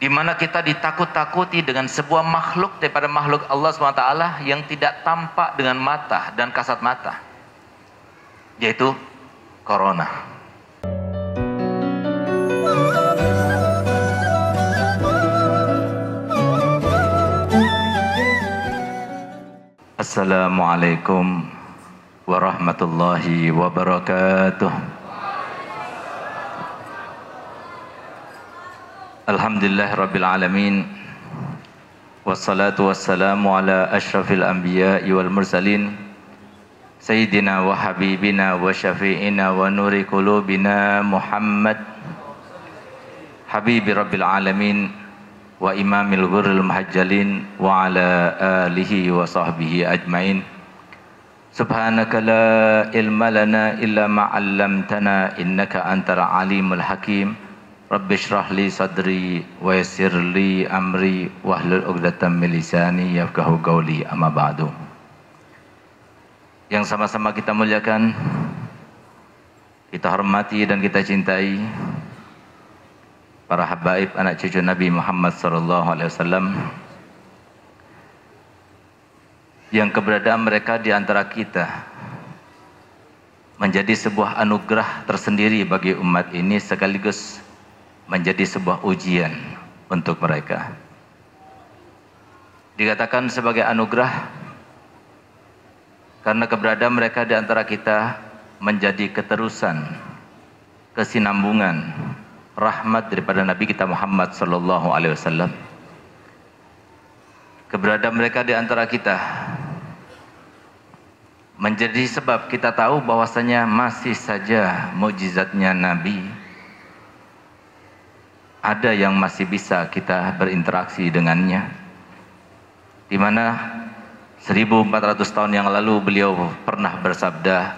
di mana kita ditakut-takuti dengan sebuah makhluk daripada makhluk Allah SWT yang tidak tampak dengan mata dan kasat mata yaitu corona. Assalamualaikum warahmatullahi wabarakatuh الحمد لله رب العالمين والصلاة والسلام على أشرف الأنبياء والمرسلين سيدنا وحبيبنا وشفيعنا ونور قلوبنا محمد حبيب رب العالمين وإمام الغر المحجلين وعلى آله وصحبه أجمعين. سبحانك لا علم لنا إلا ما علمتنا إنك أنت العليم الحكيم. Rabbi shrah li sadri wa yassir li amri wahlul 'uqdatam min lisani yafqahu qawli. Amma ba'du. Yang sama-sama kita muliakan kita hormati dan kita cintai para habaib anak cucu Nabi Muhammad wasallam. Yang keberadaan mereka di antara kita menjadi sebuah anugerah tersendiri bagi umat ini sekaligus menjadi sebuah ujian untuk mereka. Dikatakan sebagai anugerah karena keberadaan mereka di antara kita menjadi keterusan, kesinambungan, rahmat daripada Nabi kita Muhammad sallallahu alaihi wasallam. Keberadaan mereka di antara kita menjadi sebab kita tahu bahwasanya masih saja mukjizatnya Nabi ada yang masih bisa kita berinteraksi dengannya. Di mana 1400 tahun yang lalu beliau pernah bersabda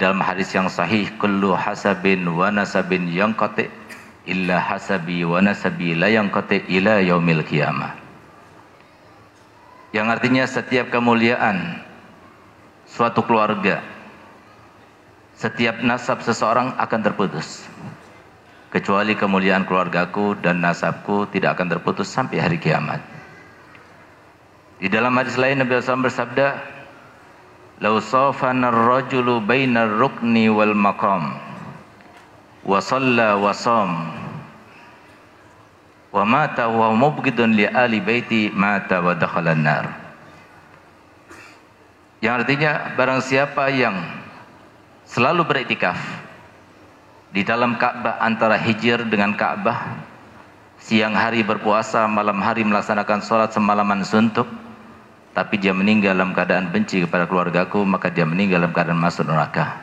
dalam hadis yang sahih kullu hasabin wa nasabin yanqati illa hasabi wa nasabi la yanqati ila yaumil qiyamah yang artinya setiap kemuliaan suatu keluarga setiap nasab seseorang akan terputus kecuali kemuliaan keluargaku dan nasabku tidak akan terputus sampai hari kiamat. Di dalam hadis lain Nabi SAW bersabda Lau safana ar-rajulu baina rukni wal maqam wa shalla wa sam wa mata wa mubghidun li ali baiti mata wa dakhala nar Yang artinya barang siapa yang selalu beriktikaf di dalam Ka'bah antara hijir dengan Ka'bah siang hari berpuasa malam hari melaksanakan sholat semalaman suntuk tapi dia meninggal dalam keadaan benci kepada keluargaku maka dia meninggal dalam keadaan masuk neraka.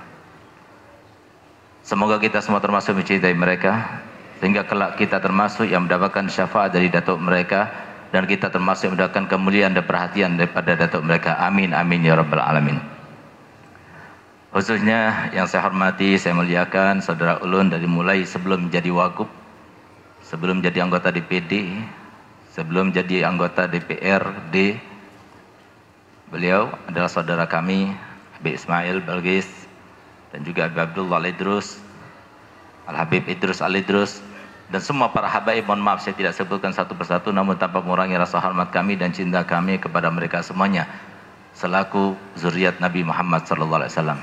Semoga kita semua termasuk mencintai mereka sehingga kelak kita termasuk yang mendapatkan syafaat dari datuk mereka dan kita termasuk yang mendapatkan kemuliaan dan perhatian daripada datuk mereka. Amin amin ya rabbal alamin khususnya yang saya hormati saya muliakan saudara ulun dari mulai sebelum jadi wagub sebelum jadi anggota DPD sebelum jadi anggota DPRD Beliau adalah saudara kami Habib Ismail Balgis dan juga Habib Abdullah Al-Idrus Al-Habib Idrus Al-Idrus dan semua para habaib mohon maaf saya tidak sebutkan satu persatu namun tanpa mengurangi rasa hormat kami dan cinta kami kepada mereka semuanya selaku zuriat Nabi Muhammad sallallahu alaihi wasallam.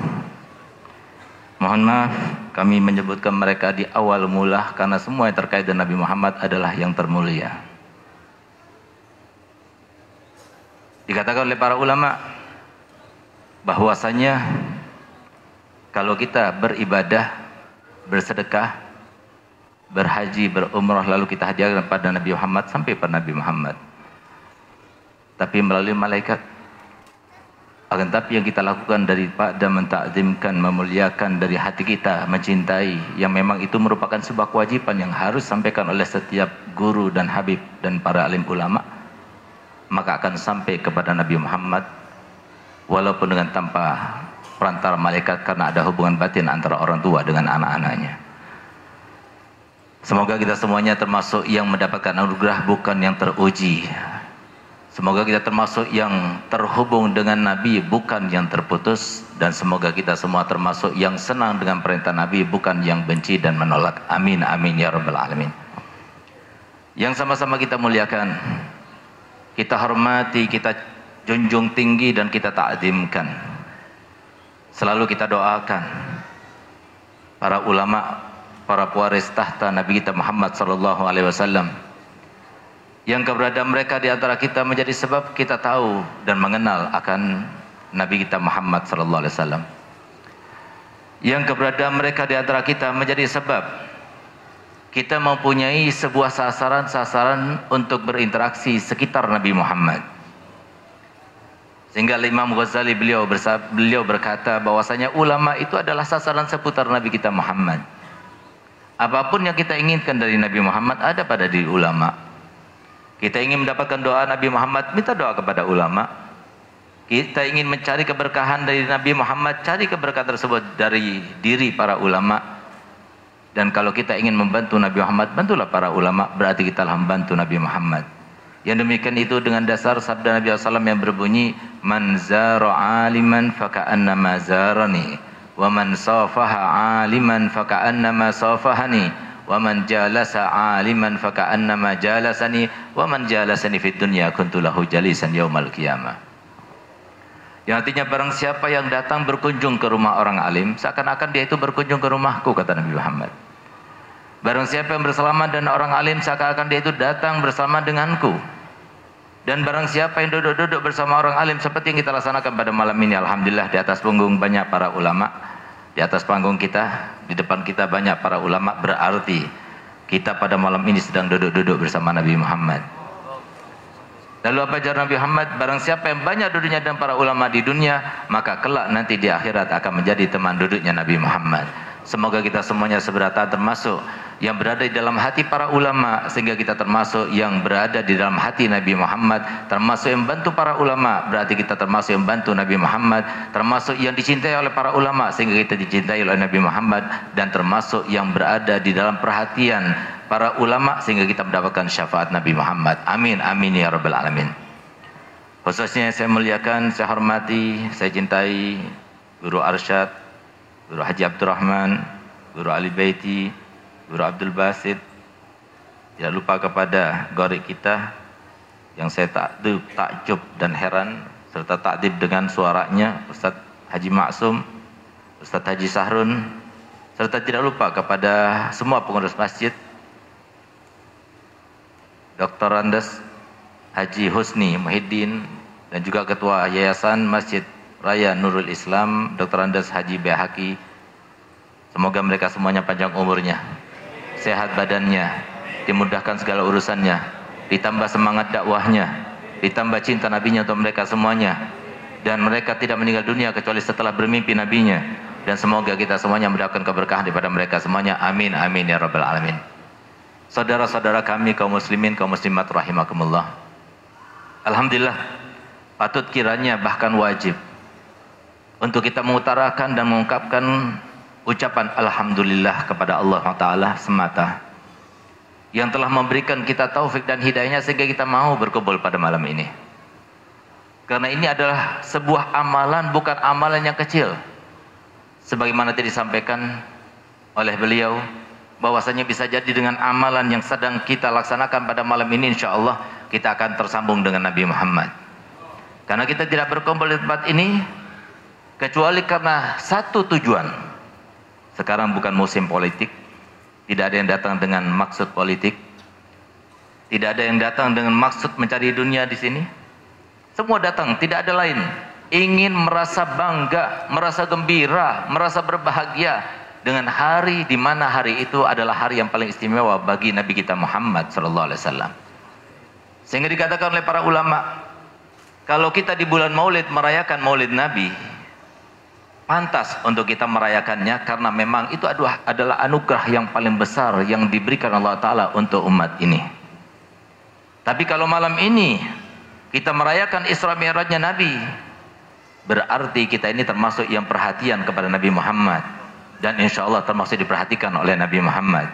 Mohon maaf kami menyebutkan mereka di awal mula karena semua yang terkait dengan Nabi Muhammad adalah yang termulia. Dikatakan oleh para ulama bahwasanya kalau kita beribadah, bersedekah, berhaji, berumrah lalu kita hadiahkan pada Nabi Muhammad sampai pada Nabi Muhammad. Tapi melalui malaikat akan tapi yang kita lakukan dari Pak dan mentakzimkan, memuliakan dari hati kita, mencintai yang memang itu merupakan sebuah kewajiban yang harus disampaikan oleh setiap guru dan habib dan para alim ulama maka akan sampai kepada Nabi Muhammad walaupun dengan tanpa perantara malaikat karena ada hubungan batin antara orang tua dengan anak-anaknya. Semoga kita semuanya termasuk yang mendapatkan anugerah bukan yang teruji. Semoga kita termasuk yang terhubung dengan Nabi bukan yang terputus dan semoga kita semua termasuk yang senang dengan perintah Nabi bukan yang benci dan menolak. Amin amin ya rabbal alamin. yang sama-sama kita muliakan, kita hormati, kita junjung tinggi dan kita ta'zimkan. Selalu kita doakan para ulama, para pewaris tahta Nabi kita Muhammad sallallahu alaihi wasallam yang keberadaan mereka di antara kita menjadi sebab kita tahu dan mengenal akan Nabi kita Muhammad sallallahu alaihi wasallam. Yang keberadaan mereka di antara kita menjadi sebab kita mempunyai sebuah sasaran-sasaran untuk berinteraksi sekitar Nabi Muhammad. Sehingga Imam Ghazali beliau beliau berkata bahwasanya ulama itu adalah sasaran seputar Nabi kita Muhammad. Apa pun yang kita inginkan dari Nabi Muhammad ada pada diri ulama. Kita ingin mendapatkan doa Nabi Muhammad, minta doa kepada ulama. Kita ingin mencari keberkahan dari Nabi Muhammad, cari keberkahan tersebut dari diri para ulama. Dan kalau kita ingin membantu Nabi Muhammad, bantulah para ulama, berarti kita telah membantu Nabi Muhammad. Yang demikian itu dengan dasar sabda Nabi SAW yang berbunyi, Man zara aliman faka'annama zarani, wa man safaha aliman faka'annama safahani, wa man jalasa aliman faka'annama jalasani, wa man jalasani fid dunya kuntulahu jalisan yaumal qiyamah. Yang artinya barang siapa yang datang berkunjung ke rumah orang alim, seakan-akan dia itu berkunjung ke rumahku, kata Nabi Muhammad. Barang siapa yang bersama dan orang alim seakan-akan dia itu datang bersama denganku. Dan barang siapa yang duduk-duduk bersama orang alim seperti yang kita laksanakan pada malam ini. Alhamdulillah di atas punggung banyak para ulama. Di atas panggung kita, di depan kita banyak para ulama berarti kita pada malam ini sedang duduk-duduk bersama Nabi Muhammad. Lalu apa ajaran Nabi Muhammad? Barang siapa yang banyak duduknya dan para ulama di dunia, maka kelak nanti di akhirat akan menjadi teman duduknya Nabi Muhammad. Semoga kita semuanya seberata termasuk yang berada di dalam hati para ulama sehingga kita termasuk yang berada di dalam hati Nabi Muhammad. Termasuk yang bantu para ulama berarti kita termasuk yang bantu Nabi Muhammad. Termasuk yang dicintai oleh para ulama sehingga kita dicintai oleh Nabi Muhammad. Dan termasuk yang berada di dalam perhatian para ulama sehingga kita mendapatkan syafaat Nabi Muhammad. Amin amin ya rabbal alamin. Khususnya saya muliakan saya hormati saya cintai Guru Arsyad Guru Haji Abdurrahman, Guru Ali Baiti, Guru Abdul Basit. Tidak lupa kepada gorik kita yang saya takjub, takjub dan heran serta takdib dengan suaranya Ustaz Haji Maksum, Ustaz Haji Sahrun serta tidak lupa kepada semua pengurus masjid Dr. Andes Haji Husni Muhyiddin dan juga Ketua Yayasan Masjid Raya Nurul Islam Dr. Andes Haji Behaki. Semoga mereka semuanya panjang umurnya sehat badannya dimudahkan segala urusannya ditambah semangat dakwahnya ditambah cinta nabinya untuk mereka semuanya. Dan mereka tidak meninggal dunia kecuali setelah bermimpi nabinya. Dan semoga kita semuanya mendapatkan keberkahan daripada mereka semuanya. Amin amin ya rabbal alamin. Saudara-saudara kami kaum muslimin kaum muslimat rahimakumullah. Alhamdulillah patut kiranya bahkan wajib untuk kita mengutarakan dan mengungkapkan ucapan alhamdulillah kepada Allah taala semata yang telah memberikan kita taufik dan hidayahnya sehingga kita mau berkumpul pada malam ini. Karena ini adalah sebuah amalan bukan amalan yang kecil. Sebagaimana tadi disampaikan oleh beliau bahwasanya bisa jadi dengan amalan yang sedang kita laksanakan pada malam ini insya Allah kita akan tersambung dengan Nabi Muhammad. Karena kita tidak berkumpul di tempat ini kecuali karena satu tujuan. Sekarang bukan musim politik, tidak ada yang datang dengan maksud politik, tidak ada yang datang dengan maksud mencari dunia di sini. Semua datang, tidak ada lain. Ingin merasa bangga, merasa gembira, merasa berbahagia dengan hari di mana hari itu adalah hari yang paling istimewa bagi Nabi kita Muhammad sallallahu alaihi wasallam. Sehingga dikatakan oleh para ulama, kalau kita di bulan Maulid merayakan Maulid Nabi, pantas untuk kita merayakannya karena memang itu adalah, adalah anugerah yang paling besar yang diberikan Allah Ta'ala untuk umat ini. Tapi kalau malam ini kita merayakan Isra Mi'rajnya Nabi, berarti kita ini termasuk yang perhatian kepada Nabi Muhammad dan insya Allah termasuk diperhatikan oleh Nabi Muhammad.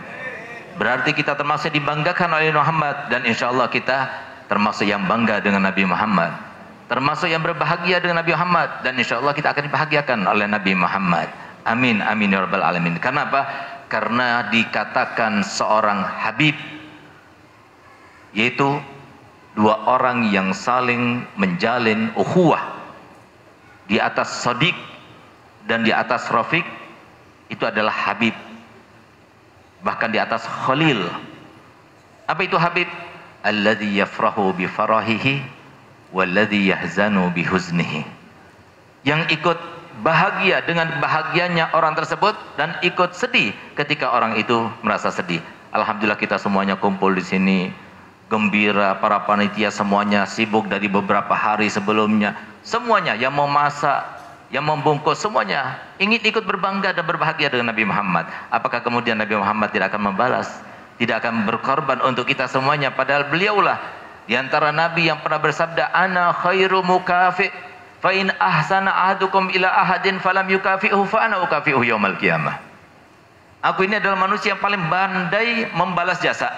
Berarti kita termasuk dibanggakan oleh Muhammad dan insya Allah kita termasuk yang bangga dengan Nabi Muhammad termasuk yang berbahagia dengan Nabi Muhammad. Dan insya Allah kita akan dibahagiakan oleh Nabi Muhammad. Amin amin ya rabbal alamin. Karena apa? karena dikatakan seorang Habib yaitu dua orang yang saling menjalin ukhuwah. Di atas Sadiq dan di atas Rafiq itu adalah Habib. Bahkan di atas Khalil. Apa itu Habib? Alladhi yafrahu bi farahihi walladhi yahzanu bi huznihi yang ikut bahagia dengan bahagianya orang tersebut dan ikut sedih ketika orang itu merasa sedih alhamdulillah kita semuanya kumpul di sini gembira, para panitia semuanya sibuk dari beberapa hari sebelumnya. Semuanya yang mau masak, yang membungkus semuanya ingin ikut berbangga dan berbahagia dengan Nabi Muhammad. Apakah kemudian Nabi Muhammad tidak akan membalas? Tidak akan berkorban untuk kita semuanya padahal beliaulah di antara nabi yang pernah bersabda ana khairu mukafi fa in ahsana ahadukum ila ahadin falam yukafi'hu fa ana ukafi'hu qiyamah. Aku ini adalah manusia yang paling pandai membalas jasa.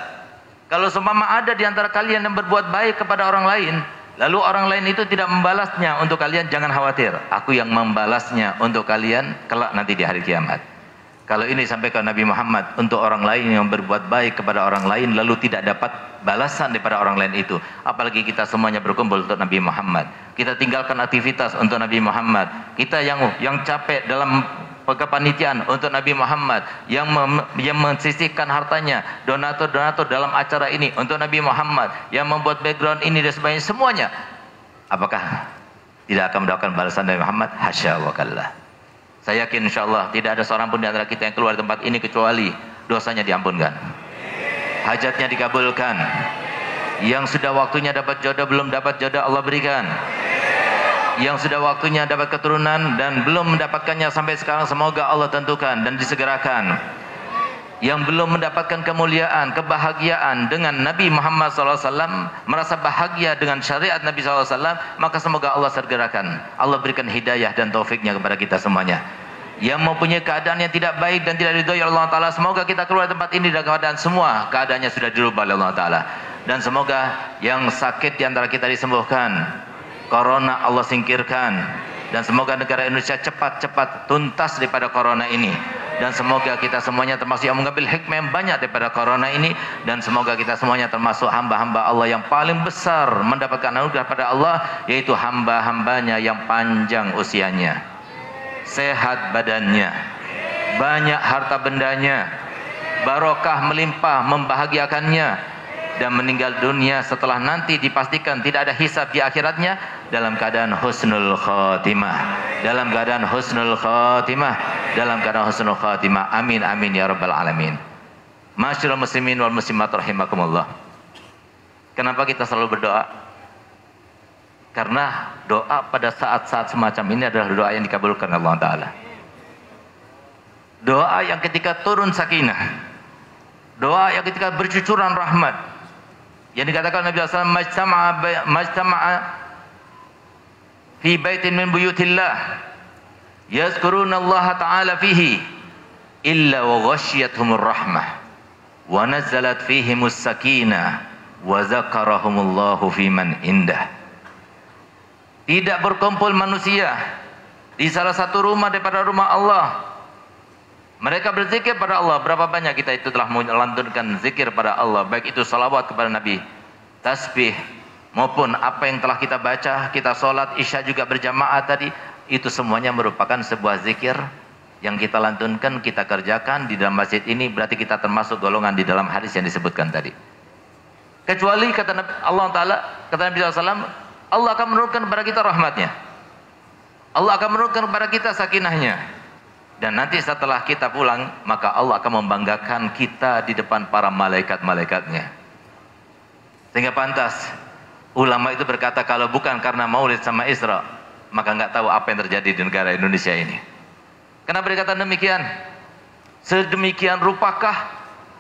Kalau seumpama ada di antara kalian yang berbuat baik kepada orang lain, lalu orang lain itu tidak membalasnya untuk kalian, jangan khawatir. Aku yang membalasnya untuk kalian kelak nanti di hari kiamat. Kalau ini sampai ke Nabi Muhammad untuk orang lain yang berbuat baik kepada orang lain lalu tidak dapat balasan daripada orang lain itu. Apalagi kita semuanya berkumpul untuk Nabi Muhammad. Kita tinggalkan aktivitas untuk Nabi Muhammad. Kita yang yang capek dalam kepanitiaan untuk Nabi Muhammad yang mem, yang mensisihkan hartanya donatur-donatur dalam acara ini untuk Nabi Muhammad yang membuat background ini dan sebagainya semuanya apakah tidak akan mendapatkan balasan dari Muhammad hasya wa kallah saya yakin insyaallah tidak ada seorang pun di antara kita yang keluar tempat ini kecuali dosanya diampunkan. Hajatnya dikabulkan. Yang sudah waktunya dapat jodoh belum dapat jodoh Allah berikan. Yang sudah waktunya dapat keturunan dan belum mendapatkannya sampai sekarang semoga Allah tentukan dan disegerakan yang belum mendapatkan kemuliaan, kebahagiaan dengan Nabi Muhammad SAW merasa bahagia dengan syariat Nabi SAW maka semoga Allah segerakan. Allah berikan hidayah dan taufiknya kepada kita semuanya. Yang mempunyai keadaan yang tidak baik dan tidak ridhoi Allah Ta'ala semoga kita keluar tempat ini dalam keadaan semua keadaannya sudah dirubah oleh Allah Ta'ala. Dan semoga yang sakit di antara kita disembuhkan Corona Allah singkirkan dan semoga negara Indonesia cepat-cepat tuntas daripada corona ini. Dan semoga kita semuanya termasuk yang mengambil hikmah yang banyak daripada corona ini. Dan semoga kita semuanya termasuk hamba-hamba Allah yang paling besar mendapatkan anugerah pada Allah yaitu hamba-hambanya yang panjang usianya. Sehat badannya. Banyak harta bendanya. Barokah melimpah membahagiakannya dan meninggal dunia setelah nanti dipastikan tidak ada hisab di akhiratnya dalam keadaan husnul khatimah. Dalam keadaan husnul khatimah. Dalam keadaan husnul khatimah. Amin amin ya rabbal alamin. Masyurul muslimin wal muslimat rahimakumullah. Kenapa kita selalu berdoa? Karena doa pada saat-saat semacam ini adalah doa yang dikabulkan Allah Ta'ala. Doa yang ketika turun sakinah. Doa yang ketika bercucuran rahmat yang dikatakan Nabi SAW majtama'a majtama'a fi baitin min buyutillah yazkuruna Allah Ta'ala fihi illa wa ghashiyatuhumur rahmah wa nazalat fihimus sakinah wa zakarahumullahu fi man indah. Tidak berkumpul manusia di salah satu rumah daripada rumah Allah mereka berzikir pada Allah. Berapa banyak kita itu telah melantunkan zikir pada Allah. Baik itu salawat kepada Nabi. Tasbih. Maupun apa yang telah kita baca. Kita sholat isya juga berjamaah tadi. Itu semuanya merupakan sebuah zikir. Yang kita lantunkan, kita kerjakan di dalam masjid ini. Berarti kita termasuk golongan di dalam hadis yang disebutkan tadi. Kecuali kata Allah Ta'ala. Kata Nabi SAW. Allah akan menurunkan kepada kita rahmatnya. Allah akan menurunkan kepada kita sakinahnya. Dan nanti setelah kita pulang, maka Allah akan membanggakan kita di depan para malaikat-malaikatnya. Sehingga pantas, ulama itu berkata kalau bukan karena maulid sama Isra, maka nggak tahu apa yang terjadi di negara Indonesia ini. Kenapa berkata demikian? Sedemikian rupakah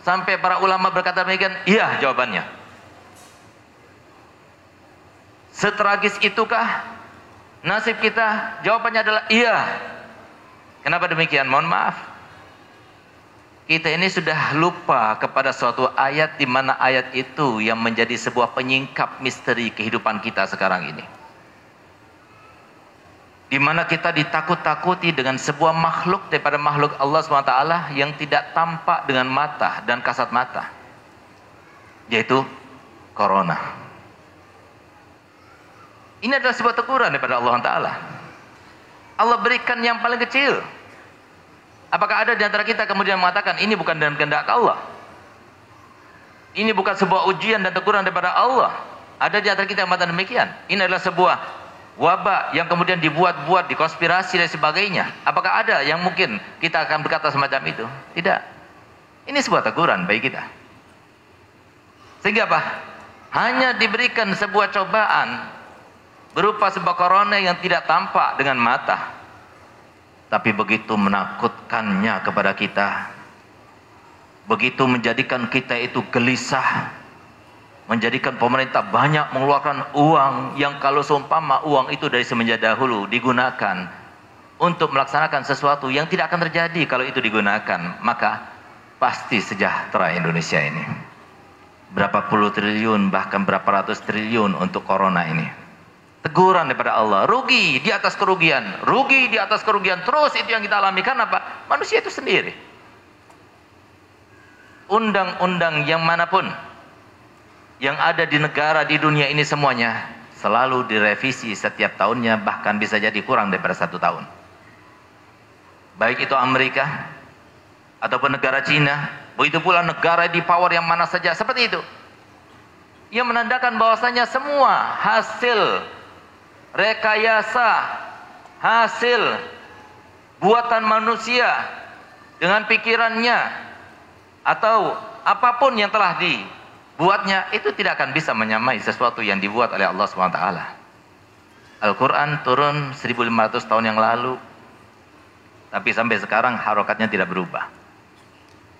sampai para ulama berkata demikian? Iya jawabannya. Setragis itukah nasib kita? Jawabannya adalah iya. Kenapa demikian? Mohon maaf. Kita ini sudah lupa kepada suatu ayat di mana ayat itu yang menjadi sebuah penyingkap misteri kehidupan kita sekarang ini. Di mana kita ditakut-takuti dengan sebuah makhluk daripada makhluk Allah SWT yang tidak tampak dengan mata dan kasat mata. Yaitu corona. Ini adalah sebuah teguran daripada Allah Ta'ala. Allah berikan yang paling kecil. Apakah ada di antara kita kemudian mengatakan ini bukan dalam kehendak Allah? Ini bukan sebuah ujian dan teguran daripada Allah. Ada di antara kita yang mengatakan demikian. Ini adalah sebuah wabak yang kemudian dibuat-buat, dikonspirasi dan sebagainya. Apakah ada yang mungkin kita akan berkata semacam itu? Tidak. Ini sebuah teguran bagi kita. Sehingga apa? Hanya diberikan sebuah cobaan berupa sebuah corona yang tidak tampak dengan mata. Tapi begitu menakutkannya kepada kita. Begitu menjadikan kita itu gelisah. Menjadikan pemerintah banyak mengeluarkan uang yang kalau seumpama uang itu dari semenjak dahulu digunakan untuk melaksanakan sesuatu yang tidak akan terjadi kalau itu digunakan. Maka pasti sejahtera Indonesia ini berapa puluh triliun bahkan berapa ratus triliun untuk corona ini teguran daripada Allah. Rugi di atas kerugian. Rugi di atas kerugian. Terus itu yang kita alami. Karena apa? Manusia itu sendiri. Undang-undang yang mana pun yang ada di negara di dunia ini semuanya selalu direvisi setiap tahunnya bahkan bisa jadi kurang daripada satu tahun. Baik itu Amerika ataupun negara Cina Begitu pula negara di power yang mana saja seperti itu. Ia menandakan bahwasanya semua hasil rekayasa, hasil buatan manusia dengan pikirannya atau apa pun yang telah dibuatnya itu tidak akan bisa menyamai sesuatu yang dibuat oleh Allah SWT. Al-Quran turun 1500 tahun yang lalu tapi sampai sekarang harokatnya tidak berubah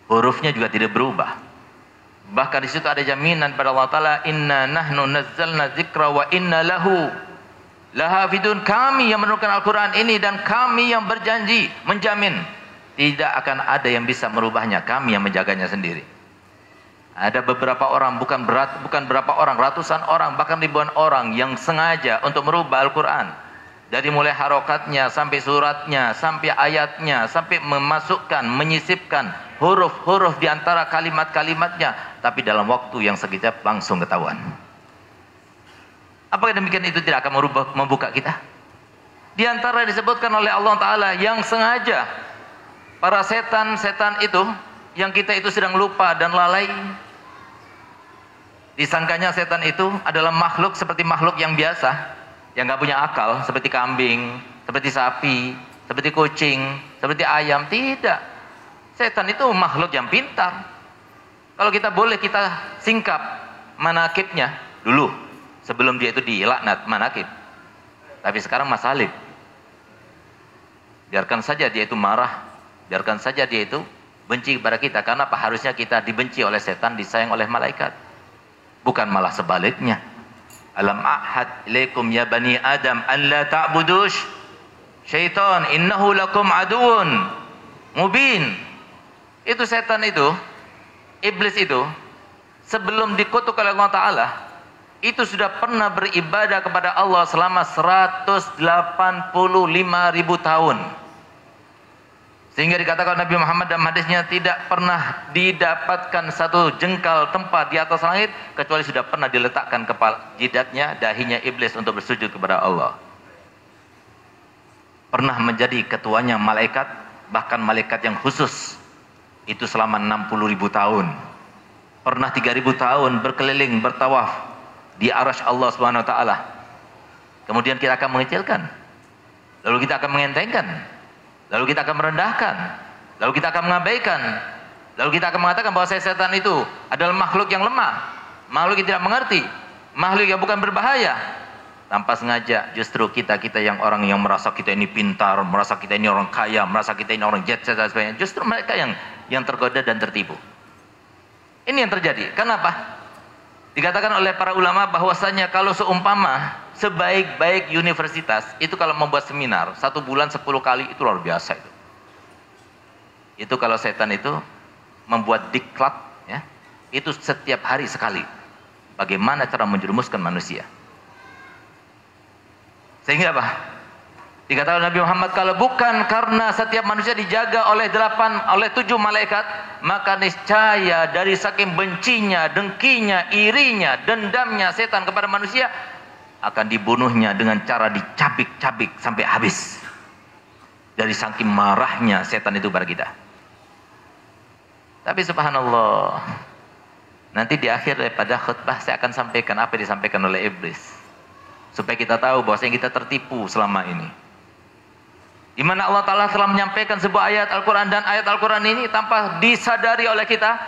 hurufnya juga tidak berubah bahkan di situ ada jaminan pada Allah Taala inna nahnu nazzalna dzikra wa inna lahu lahafidun kami yang menurunkan Al-Quran ini dan kami yang berjanji menjamin. Tidak akan ada yang bisa merubahnya kami yang menjaganya sendiri. Ada beberapa orang bukan berat bukan berapa orang ratusan orang bahkan ribuan orang yang sengaja untuk merubah Al-Quran. Dari mulai harokatnya sampai suratnya sampai ayatnya sampai memasukkan menyisipkan huruf-huruf di antara kalimat-kalimatnya tapi dalam waktu yang sekejap langsung ketahuan apakah demikian itu tidak akan merubah membuka kita? Di antara disebutkan oleh Allah Ta'ala yang sengaja para setan-setan itu yang kita itu sedang lupa dan lalai disangkanya setan itu adalah makhluk seperti makhluk yang biasa yang gak punya akal seperti kambing, seperti sapi, seperti kucing, seperti ayam. Tidak. Setan itu makhluk yang pintar. Kalau kita boleh kita singkap manakibnya dulu sebelum dia itu dilaknat manakib. Tapi sekarang masalib. Biarkan saja dia itu marah, biarkan saja dia itu benci kepada kita karena apa harusnya kita dibenci oleh setan, disayang oleh malaikat. Bukan malah sebaliknya. Alam ahad ilaikum ya bani Adam an la ta'budush syaitan innahu lakum aduun mubin itu setan itu, iblis itu, sebelum dikutuk oleh Allah Ta'ala, itu sudah pernah beribadah kepada Allah selama 185 ribu tahun. Sehingga dikatakan Nabi Muhammad dalam hadisnya tidak pernah didapatkan satu jengkal tempat di atas langit kecuali sudah pernah diletakkan kepala jidatnya dahinya iblis untuk bersujud kepada Allah. Pernah menjadi ketuanya malaikat bahkan malaikat yang khusus itu selama 60 ribu tahun. Pernah 3 ribu tahun berkeliling, bertawaf di arash Allah Subhanahu Wa Taala. Kemudian kita akan mengecilkan. Lalu kita akan mengentengkan. Lalu kita akan merendahkan. Lalu kita akan mengabaikan. Lalu kita akan mengatakan bahwa setan itu adalah makhluk yang lemah. Makhluk yang tidak mengerti. Makhluk yang bukan berbahaya tanpa sengaja justru kita kita yang orang yang merasa kita ini pintar, merasa kita ini orang kaya, merasa kita ini orang jet dan sebagainya, justru mereka yang yang tergoda dan tertipu. Ini yang terjadi. Kenapa? Dikatakan oleh para ulama bahwasanya kalau seumpama sebaik-baik universitas itu kalau membuat seminar satu bulan sepuluh kali itu luar biasa itu. Itu kalau setan itu membuat diklat ya itu setiap hari sekali. Bagaimana cara menjerumuskan manusia? Sehingga apa? Dikatakan Nabi Muhammad kalau bukan karena setiap manusia dijaga oleh delapan oleh tujuh malaikat, maka niscaya dari saking bencinya, dengkinya, irinya, dendamnya setan kepada manusia akan dibunuhnya dengan cara dicabik-cabik sampai habis. Dari saking marahnya setan itu pada kita. Tapi subhanallah, nanti di akhir daripada khutbah saya akan sampaikan apa yang disampaikan oleh iblis. Supaya kita tahu bahwa kita tertipu selama ini. Di mana Allah Ta'ala telah menyampaikan sebuah ayat Al-Quran dan ayat Al-Quran ini tanpa disadari oleh kita.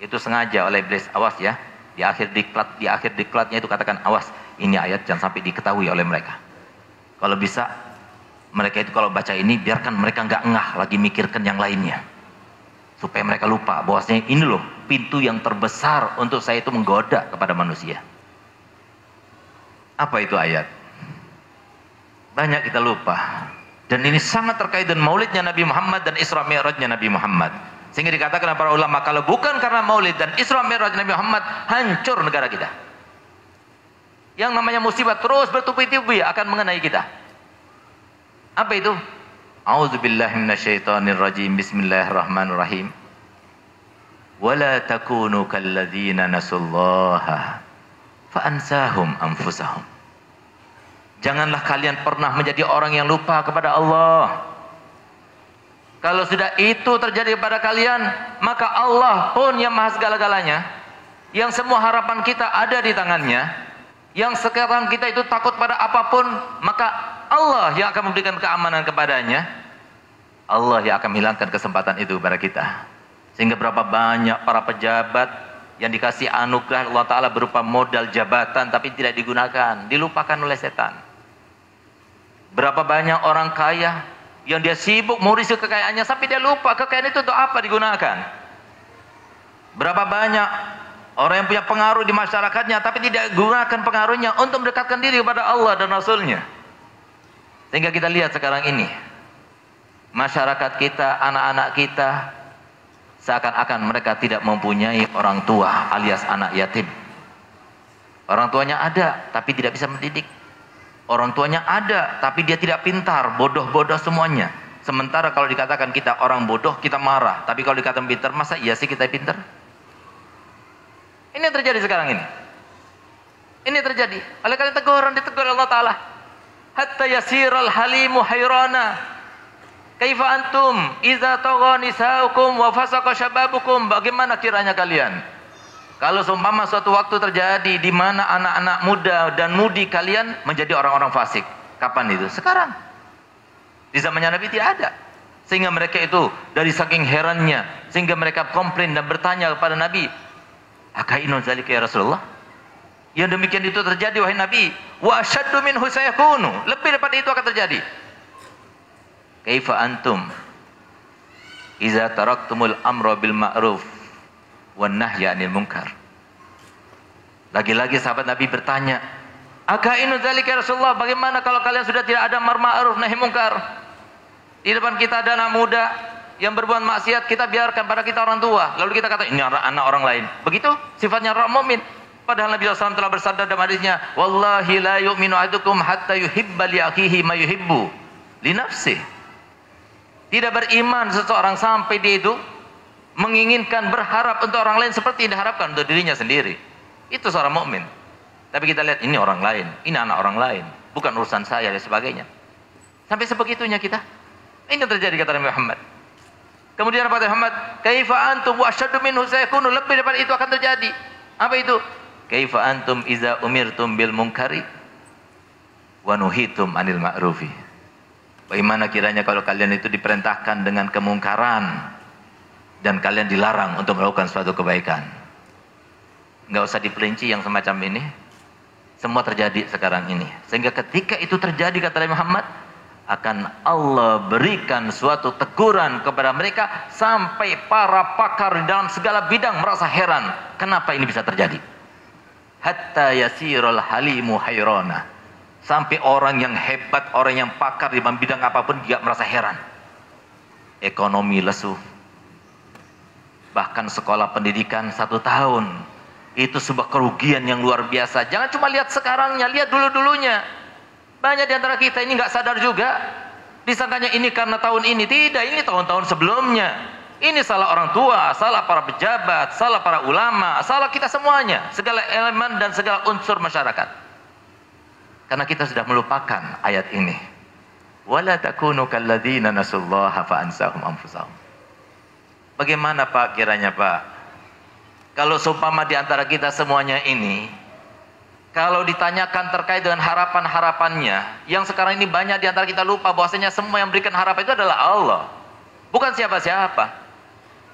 Itu sengaja oleh iblis. Awas ya. Di akhir diklat, di akhir diklatnya itu katakan awas. Ini ayat jangan sampai diketahui oleh mereka. Kalau bisa mereka itu kalau baca ini biarkan mereka nggak ngah lagi mikirkan yang lainnya. Supaya mereka lupa bahwasanya ini loh pintu yang terbesar untuk saya itu menggoda kepada manusia. Apa itu ayat? Banyak kita lupa. Dan ini sangat terkait dengan maulidnya Nabi Muhammad dan Isra Mi'rajnya Nabi Muhammad. Sehingga dikatakan para ulama kalau bukan karena maulid dan Isra Mi'raj Nabi Muhammad hancur negara kita. Yang namanya musibah terus bertubi-tubi akan mengenai kita. Apa itu? A'udzubillahi. Bismillahirrahmanirrahim. Wala takunu kalladzina nasullaha fa'ansahum anfusahum. Janganlah kalian pernah menjadi orang yang lupa kepada Allah. Kalau sudah itu terjadi kepada kalian, maka Allah pun yang maha segala-galanya, yang semua harapan kita ada di tangannya, yang sekarang kita itu takut pada apa pun, maka Allah yang akan memberikan keamanan kepadanya. Allah yang akan menghilangkan kesempatan itu kepada kita. Sehingga berapa banyak para pejabat yang dikasih anugerah Allah Ta'ala berupa modal jabatan tapi tidak digunakan, dilupakan oleh setan. Berapa banyak orang kaya yang dia sibuk mengurus kekayaannya sampai dia lupa kekayaan itu untuk apa digunakan. Berapa banyak orang yang punya pengaruh di masyarakatnya tapi tidak gunakan pengaruhnya untuk mendekatkan diri kepada Allah dan Rasulnya. Sehingga kita lihat sekarang ini masyarakat kita, anak-anak kita seakan-akan mereka tidak mempunyai orang tua alias anak yatim. Orang tuanya ada tapi tidak bisa mendidik. Orang tuanya ada, tapi dia tidak pintar, bodoh-bodoh semuanya. Sementara kalau dikatakan kita orang bodoh, kita marah. Tapi kalau dikatakan pintar, masa iya sih kita pintar? Ini yang terjadi sekarang ini. Ini terjadi. Oleh karena teguran ditegur Allah Ta'ala. Hatta yasiral halimu hayrana. Kaifa antum iza tagha nisaukum wa syababukum. Bagaimana kiranya kalian? Kalau seumpama suatu waktu terjadi di mana anak-anak muda dan mudi kalian menjadi orang-orang fasik. Kapan itu? Sekarang. Di zamannya Nabi tidak ada. Sehingga mereka itu dari saking herannya. Sehingga mereka komplain dan bertanya kepada Nabi. Akainun zalika ya Rasulullah? Yang demikian itu terjadi wahai Nabi. Wa asyaddu minhu sayakunu. Lebih daripada itu akan terjadi. Kaifa antum? Iza taraktumul amra bil ma'ruf wan nahya anil munkar. Lagi-lagi sahabat Nabi bertanya, "Akainu dzalika ya Rasulullah, bagaimana kalau kalian sudah tidak ada mar ma'ruf nahi munkar? Di depan kita ada anak muda yang berbuat maksiat, kita biarkan pada kita orang tua. Lalu kita kata, ini anak orang lain. Begitu sifatnya orang mukmin. Padahal Nabi SAW telah bersabda dalam hadisnya, Wallahi la yu'minu ahadukum hatta yuhibba li akhihi ma yuhibbu li. Tidak beriman seseorang sampai dia itu menginginkan berharap untuk orang lain seperti diharapkan untuk dirinya sendiri. Itu seorang mukmin. Tapi kita lihat ini orang lain, ini anak orang lain, bukan urusan saya dan sebagainya. Sampai sebegitunya kita. Ini yang terjadi kata Nabi Muhammad. Kemudian apa Muhammad? Kaifa antum wa asyaddu minhu sayakunu lebih daripada itu akan terjadi. Apa itu? Kaifa antum iza umirtum bil munkari wa nuhitum anil ma'rufi. Bagaimana kiranya kalau kalian itu diperintahkan dengan kemungkaran dan kalian dilarang untuk melakukan suatu kebaikan. Enggak usah diperinci yang semacam ini. Semua terjadi sekarang ini. Sehingga ketika itu terjadi kata Nabi Muhammad, akan Allah berikan suatu teguran kepada mereka sampai para pakar di dalam segala bidang merasa heran kenapa ini bisa terjadi. Hatta yasirul halimu hayrona. Sampai orang yang hebat, orang yang pakar di bidang apa pun juga merasa heran. Ekonomi lesu, bahkan sekolah pendidikan satu tahun itu sebuah kerugian yang luar biasa jangan cuma lihat sekarangnya lihat dulu dulunya Banyak di antara kita ini nggak sadar juga. Disangkanya ini karena tahun ini. Tidak, ini tahun-tahun sebelumnya. Ini salah orang tua, salah para pejabat, salah para ulama, salah kita semuanya. Segala elemen dan segala unsur masyarakat. Karena kita sudah melupakan ayat ini. Wala takunu kalladzina nasullaha fa'ansahum anfusahum. Bagaimana Pak kiranya Pak? Kalau seumpama di antara kita semuanya ini kalau ditanyakan terkait dengan harapan-harapannya, yang sekarang ini banyak di antara kita lupa bahwasanya semua yang memberikan harapan itu adalah Allah. Bukan siapa-siapa.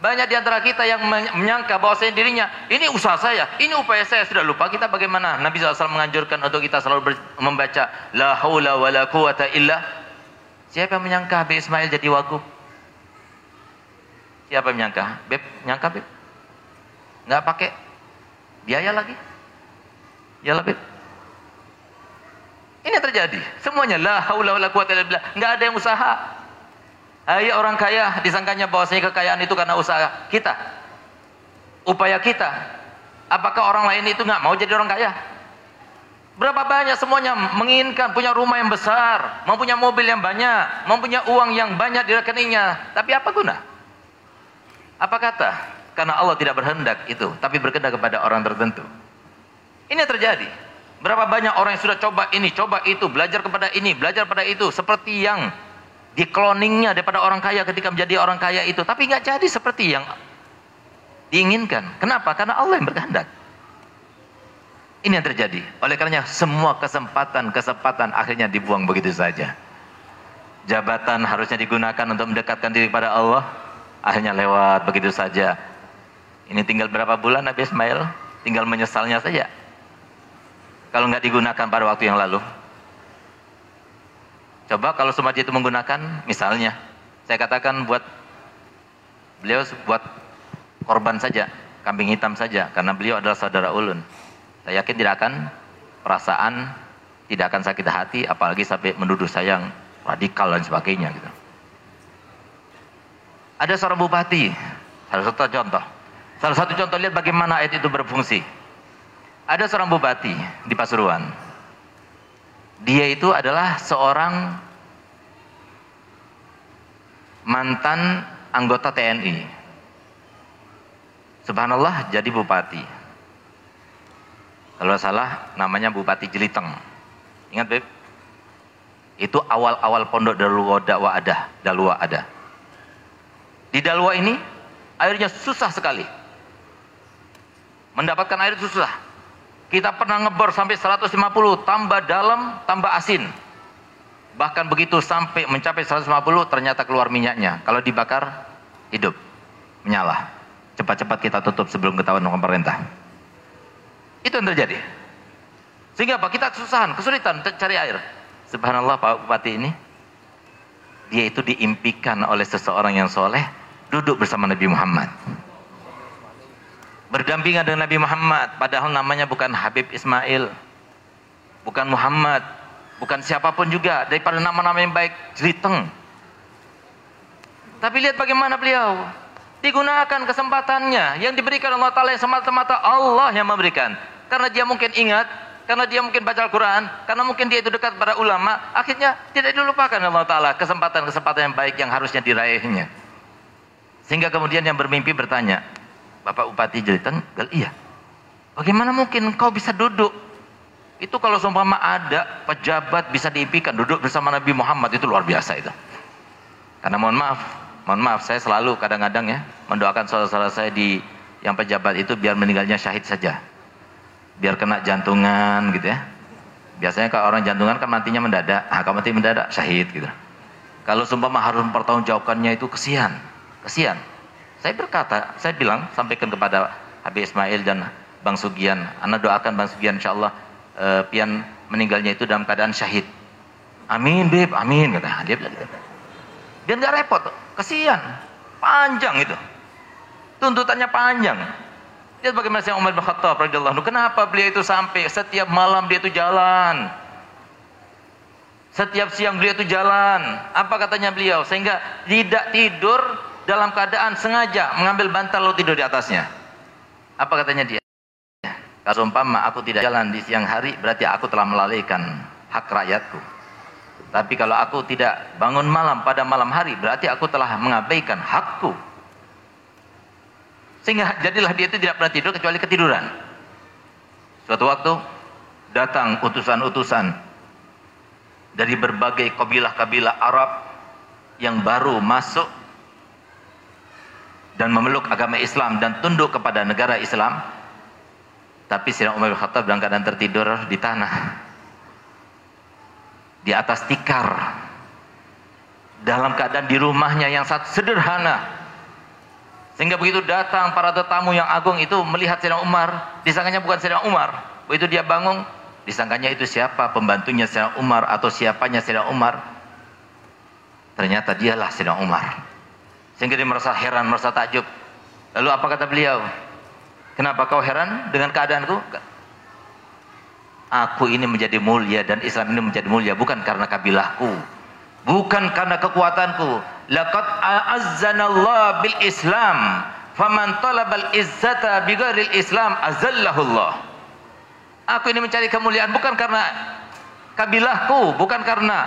Banyak di antara kita yang menyangka bahwasanya dirinya, ini usaha saya, ini upaya saya, sudah lupa kita bagaimana. Nabi SAW menganjurkan untuk kita selalu membaca La haula wa la quwata illa. Siapa yang menyangka Habib Ismail jadi wagub? Siapa yang menyangka? Beb, nyangka Beb? Nggak pakai biaya lagi? Ya lebih. Ini terjadi. Semuanya la haula wala quwata illa billah. Enggak ada yang usaha. Ayo orang kaya disangkanya bahwasanya kekayaan itu karena usaha kita. Upaya kita. Apakah orang lain itu nggak mau jadi orang kaya? Berapa banyak semuanya menginginkan punya rumah yang besar, mempunyai mobil yang banyak, mempunyai uang yang banyak di rekeningnya. Tapi apa guna? Apa kata? Karena Allah tidak berhendak itu, tapi berkehendak kepada orang tertentu. Ini yang terjadi. Berapa banyak orang yang sudah coba ini, coba itu, belajar kepada ini, belajar pada itu, seperti yang di cloningnya daripada orang kaya ketika menjadi orang kaya itu, tapi nggak jadi seperti yang diinginkan. Kenapa? Karena Allah yang berkehendak. Ini yang terjadi. Oleh karenanya semua kesempatan-kesempatan akhirnya dibuang begitu saja. Jabatan harusnya digunakan untuk mendekatkan diri kepada Allah, akhirnya lewat begitu saja. Ini tinggal berapa bulan Nabi Ismail? Tinggal menyesalnya saja kalau nggak digunakan pada waktu yang lalu? Coba kalau Sumatji itu menggunakan, misalnya, saya katakan buat beliau buat korban saja, kambing hitam saja, karena beliau adalah saudara ulun. Saya yakin tidak akan perasaan, tidak akan sakit hati, apalagi sampai menuduh saya yang radikal dan sebagainya gitu. Ada seorang bupati, salah satu contoh. Salah satu contoh lihat bagaimana ayat itu berfungsi. Ada seorang bupati di Pasuruan. Dia itu adalah seorang mantan anggota TNI. Subhanallah jadi bupati. Kalau salah namanya Bupati Jeliteng. Ingat Beb? Itu awal-awal pondok Dalwa dakwah ada, Dalwa ada. Di Dalwa ini airnya susah sekali. Mendapatkan air susah. Kita pernah ngebor sampai 150, tambah dalam, tambah asin. Bahkan begitu sampai mencapai 150, ternyata keluar minyaknya. Kalau dibakar, hidup, menyala. Cepat-cepat kita tutup sebelum ketahuan pemerintah. Itu yang terjadi. Sehingga apa? Kita kesusahan, kesulitan cari air. Subhanallah Pak Bupati ini, dia itu diimpikan oleh seseorang yang soleh, duduk bersama Nabi Muhammad. Berdampingan dengan Nabi Muhammad padahal namanya bukan Habib Ismail bukan Muhammad bukan siapa pun juga daripada nama-nama yang baik jeliteng. Tapi lihat bagaimana beliau. Digunakan kesempatannya yang diberikan Allah Ta'ala yang semata-mata Allah yang memberikan. Karena dia mungkin ingat karena dia mungkin baca Al-Quran karena mungkin dia itu dekat pada ulama akhirnya tidak dilupakan Allah Ta'ala kesempatan-kesempatan yang baik yang harusnya diraihnya sehingga kemudian yang bermimpi bertanya Bapak Bupati Jelitan, iya. Bagaimana mungkin kau bisa duduk? Itu kalau seumpama ada pejabat bisa diimpikan duduk bersama Nabi Muhammad itu luar biasa itu. Karena mohon maaf, mohon maaf saya selalu kadang-kadang ya mendoakan saudara-saudara saya di yang pejabat itu biar meninggalnya syahid saja. Biar kena jantungan gitu ya. Biasanya kalau orang jantungan kan matinya mendadak, ah kalau mati mendadak syahid gitu. Kalau seumpama harus mempertanggungjawabkannya itu kesian, kesian. Saya berkata, saya bilang, sampaikan kepada Habib Ismail dan Bang Sugian, Anda doakan Bang Sugian insya Allah uh, pian meninggalnya itu dalam keadaan syahid. Amin, Bib, amin, kata dia gitu. Nggak repot, kesian, panjang itu. Tuntutannya panjang. Lihat bagaimana saya Umar bin Khattab Kenapa beliau itu sampai setiap malam dia itu jalan. Setiap siang beliau itu jalan. Apa katanya beliau? Sehingga tidak tidur dalam keadaan sengaja mengambil bantal lalu tidur di atasnya. Apa katanya dia? Kalau umpama aku tidak jalan di siang hari berarti aku telah melalaikan hak rakyatku. Tapi kalau aku tidak bangun malam pada malam hari, berarti aku telah mengabaikan hakku. Sehingga jadilah dia itu tidak pernah tidur kecuali ketiduran. Suatu waktu datang utusan-utusan dari berbagai kabilah-kabilah Arab yang baru masuk dan memeluk agama Islam dan tunduk kepada negara Islam. Tapi Sayyidina Umar bin Khattab dalam keadaan tertidur di tanah. Di atas tikar. Dalam keadaan di rumahnya yang sangat sederhana. Sehingga begitu datang para tetamu yang agung itu melihat Sayyidina Umar, disangkanya bukan Sayyidina Umar. Begitu dia bangun, disangkanya itu siapa pembantunya Sayyidina Umar atau siapanya Sayyidina Umar. Ternyata dialah Sayyidina Umar. Sehingga dia merasa heran, merasa takjub. Lalu apa kata beliau? Kenapa kau heran dengan keadaanku? Aku ini menjadi mulia dan Islam ini menjadi mulia bukan karena kabilahku. Bukan karena kekuatanku. Laqad a'azzanallah bil Islam. Faman talabal izzata bighairil Islam azallahu Allah. Aku ini mencari kemuliaan bukan karena kabilahku, bukan karena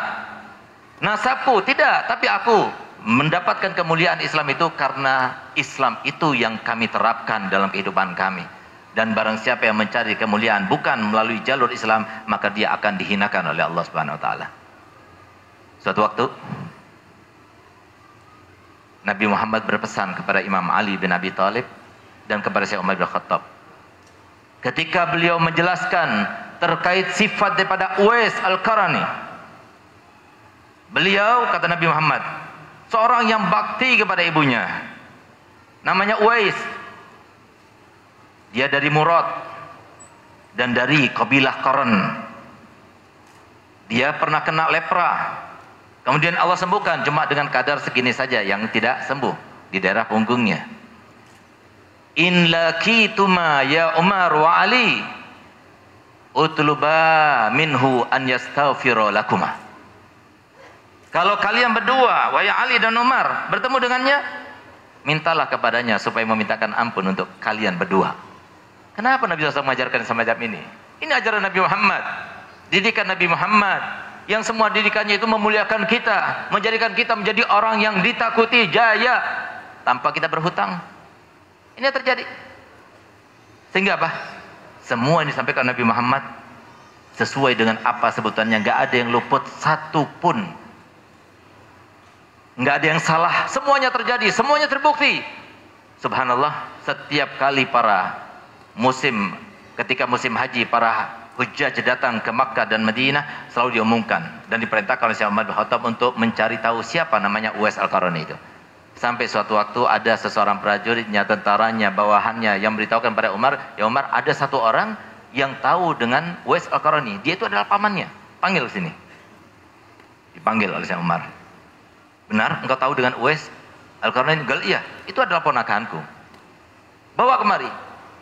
nasabku, tidak, tapi aku mendapatkan kemuliaan Islam itu karena Islam itu yang kami terapkan dalam kehidupan kami. Dan barang siapa yang mencari kemuliaan bukan melalui jalur Islam, maka dia akan dihinakan oleh Allah Subhanahu wa taala. Suatu waktu Nabi Muhammad berpesan kepada Imam Ali bin Abi Thalib dan kepada Syekh Umar bin Khattab. Ketika beliau menjelaskan terkait sifat daripada Uwais Al-Qarani. Beliau kata Nabi Muhammad, seorang yang bakti kepada ibunya. Namanya Uwais. Dia dari Murad dan dari kabilah Qaran. Dia pernah kena lepra. Kemudian Allah sembuhkan cuma dengan kadar segini saja yang tidak sembuh di daerah punggungnya. In lakituma ya Umar wa Ali utluba minhu an yastaghfira lakuma. Kalau kalian berdua, Waya Ali dan Umar, bertemu dengannya, mintalah kepadanya supaya memintakan ampun untuk kalian berdua. Kenapa Nabi SAW mengajarkan semacam ini? Ini ajaran Nabi Muhammad. Didikan Nabi Muhammad. Yang semua didikannya itu memuliakan kita. Menjadikan kita menjadi orang yang ditakuti, jaya. Tanpa kita berhutang. Ini yang terjadi. Sehingga apa? Semua yang disampaikan Nabi Muhammad sesuai dengan apa sebutannya. Gak ada yang luput satu pun nggak ada yang salah, semuanya terjadi, semuanya terbukti. Subhanallah, setiap kali para musim ketika musim haji para hujjaj datang ke Makkah dan Madinah selalu diumumkan dan diperintahkan oleh Syekh Umar Khattab untuk mencari tahu siapa namanya Uwais Al-Qarani itu. Sampai suatu waktu ada seseorang prajuritnya, tentaranya, bawahannya yang memberitahukan pada Umar, ya Umar ada satu orang yang tahu dengan Uwais Al-Qarani. Dia itu adalah pamannya. Panggil sini. Dipanggil oleh Syekh Umar. Benar, engkau tahu dengan Uwais Al-Qarnain? Gal, iya, itu adalah ponakanku. Bawa kemari.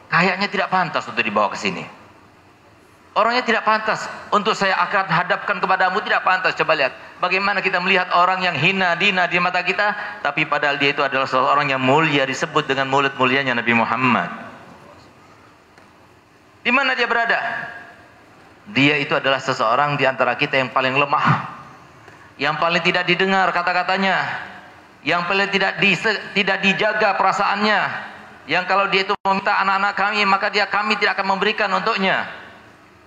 Kayaknya tidak pantas untuk dibawa ke sini. Orangnya tidak pantas untuk saya akan hadapkan kepadamu tidak pantas. Coba lihat bagaimana kita melihat orang yang hina dina di mata kita, tapi padahal dia itu adalah seorang yang mulia disebut dengan mulut mulianya Nabi Muhammad. Di mana dia berada? Dia itu adalah seseorang di antara kita yang paling lemah yang paling tidak didengar kata-katanya, yang paling tidak di, tidak dijaga perasaannya, yang kalau dia itu meminta anak-anak kami maka dia kami tidak akan memberikan untuknya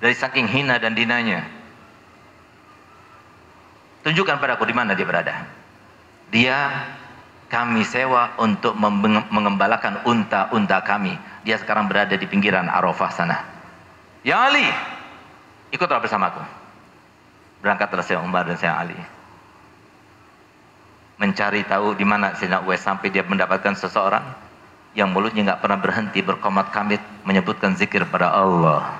dari saking hina dan dinanya. Tunjukkan padaku di mana dia berada. Dia kami sewa untuk mengembalakan unta-unta kami. Dia sekarang berada di pinggiran Arafah sana. Ya Ali, ikutlah bersamaku. Berangkatlah saya Umar dan saya Ali mencari tahu di mana Sayyidina Uwais sampai dia mendapatkan seseorang yang mulutnya nggak pernah berhenti berkomat kamit menyebutkan zikir pada Allah.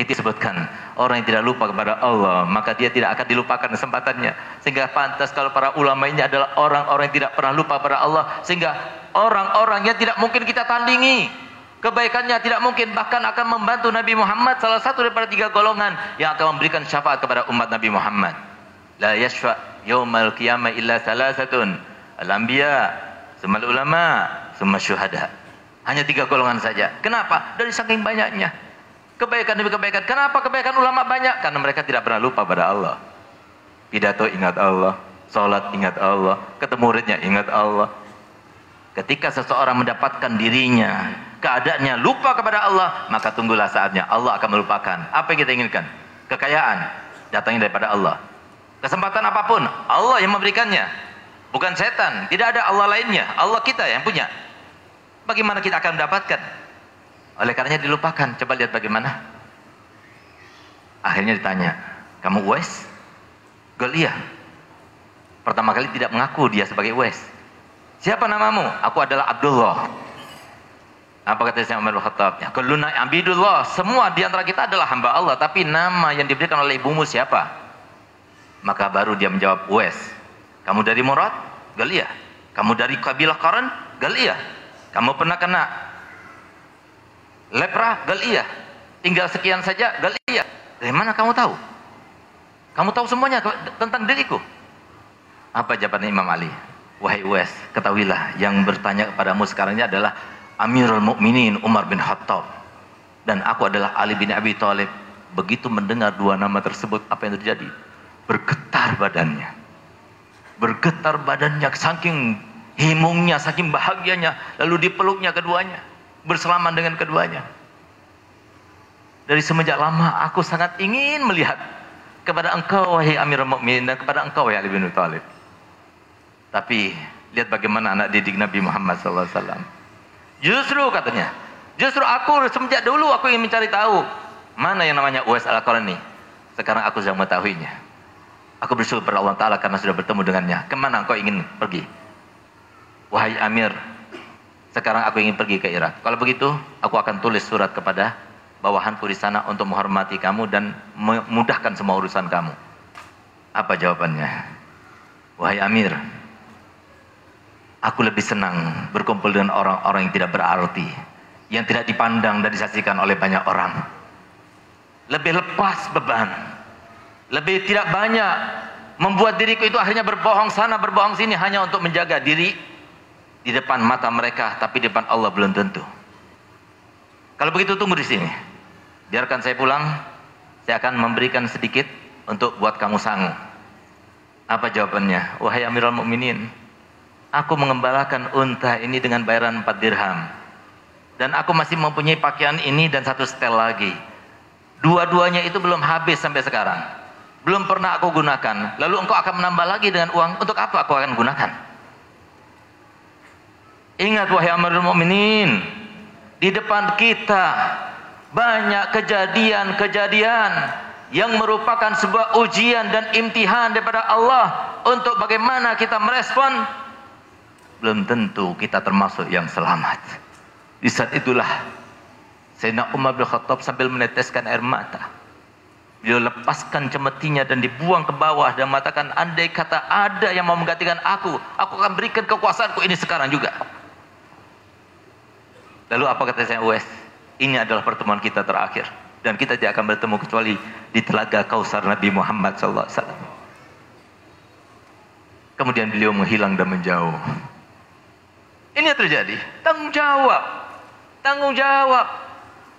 Itu disebutkan orang yang tidak lupa kepada Allah maka dia tidak akan dilupakan kesempatannya. Sehingga pantas kalau para ulama ini adalah orang-orang yang tidak pernah lupa pada Allah sehingga orang-orang yang tidak mungkin kita tandingi. Kebaikannya tidak mungkin bahkan akan membantu Nabi Muhammad salah satu daripada tiga golongan yang akan memberikan syafaat kepada umat Nabi Muhammad. La yashfa yaumal qiyamah illa salasatun al-anbiya semal ulama semua syuhada. Hanya tiga golongan saja. Kenapa? Dari saking banyaknya. Kebaikan demi kebaikan. Kenapa kebaikan ulama banyak? Karena mereka tidak pernah lupa pada Allah. Pidato ingat Allah, sholat ingat Allah, ketemu muridnya ingat Allah. Ketika seseorang mendapatkan dirinya, keadaannya lupa kepada Allah, maka tunggulah saatnya Allah akan melupakan. Apa yang kita inginkan? Kekayaan. Datangnya daripada Allah. Kesempatan apa pun, Allah yang memberikannya. Bukan setan, tidak ada Allah lainnya. Allah kita yang punya. Bagaimana kita akan mendapatkan? Oleh karenanya dilupakan. Coba lihat bagaimana. Akhirnya ditanya, kamu Uwais? Goliah. Pertama kali tidak mengaku dia sebagai Uwais. Siapa namamu? Aku adalah Abdullah. Apa kata Syekh Umar Khattab? Ya. Semua di antara kita adalah hamba Allah, tapi nama yang diberikan oleh ibumu siapa? Maka baru dia menjawab, Uwais. Kamu dari Murad? Galiah. Kamu dari kabilah Qaran? Galiah. Kamu pernah kena lepra? Galiah. Tinggal sekian saja? Galiah. Dari mana kamu tahu? Kamu tahu semuanya tentang diriku. Apa jawaban Imam Ali? Wahai Uwais, ketahuilah yang bertanya kepadamu sekarang ini adalah Amirul Mukminin Umar bin Khattab dan aku adalah Ali bin Abi Thalib. Begitu mendengar dua nama tersebut, apa yang terjadi? Bergetar badannya. Bergetar badannya saking himungnya, saking bahagianya, lalu dipeluknya keduanya, berselaman dengan keduanya. Dari semenjak lama aku sangat ingin melihat kepada engkau wahai Amirul Mukminin dan kepada engkau wahai Ali bin Thalib. Tapi lihat bagaimana anak didik Nabi Muhammad SAW. Justru katanya, justru aku semenjak dulu aku ingin mencari tahu mana yang namanya Uwais al-Qarni. Sekarang aku sudah mengetahuinya. Aku bersyukur kepada Allah Ta'ala karena sudah bertemu dengannya. Ke mana engkau ingin pergi? Wahai Amir, sekarang aku ingin pergi ke Irak. Kalau begitu, aku akan tulis surat kepada bawahanku di sana untuk menghormati kamu dan memudahkan semua urusan kamu. Apa jawabannya? Wahai Amir, aku lebih senang berkumpul dengan orang-orang yang tidak berarti, yang tidak dipandang dan disaksikan oleh banyak orang. Lebih lepas beban, lebih tidak banyak membuat diriku itu akhirnya berbohong sana, berbohong sini hanya untuk menjaga diri di depan mata mereka, tapi di depan Allah belum tentu. Kalau begitu tunggu di sini. Biarkan saya pulang, saya akan memberikan sedikit untuk buat kamu sangu. Apa jawabannya? Wahai Amirul Mukminin, aku mengembalakan unta ini dengan bayaran 4 dirham. Dan aku masih mempunyai pakaian ini dan satu setel lagi. Dua-duanya itu belum habis sampai sekarang. Belum pernah aku gunakan. Lalu engkau akan menambah lagi dengan uang. Untuk apa aku akan gunakan? Ingat wahai Amirul Mukminin, di depan kita banyak kejadian-kejadian yang merupakan sebuah ujian dan imtihan daripada Allah untuk bagaimana kita merespon belum tentu kita termasuk yang selamat di saat itulah Sayyidina Umar bin Khattab sambil meneteskan air mata beliau lepaskan cemetinya dan dibuang ke bawah dan mengatakan andai kata ada yang mau menggantikan aku aku akan berikan kekuasaanku ini sekarang juga lalu apa kata saya Uwais ini adalah pertemuan kita terakhir dan kita tidak akan bertemu kecuali di telaga Kausar Nabi Muhammad wasallam. Kemudian beliau menghilang dan menjauh. Ini yang terjadi. Tanggung jawab. Tanggung jawab.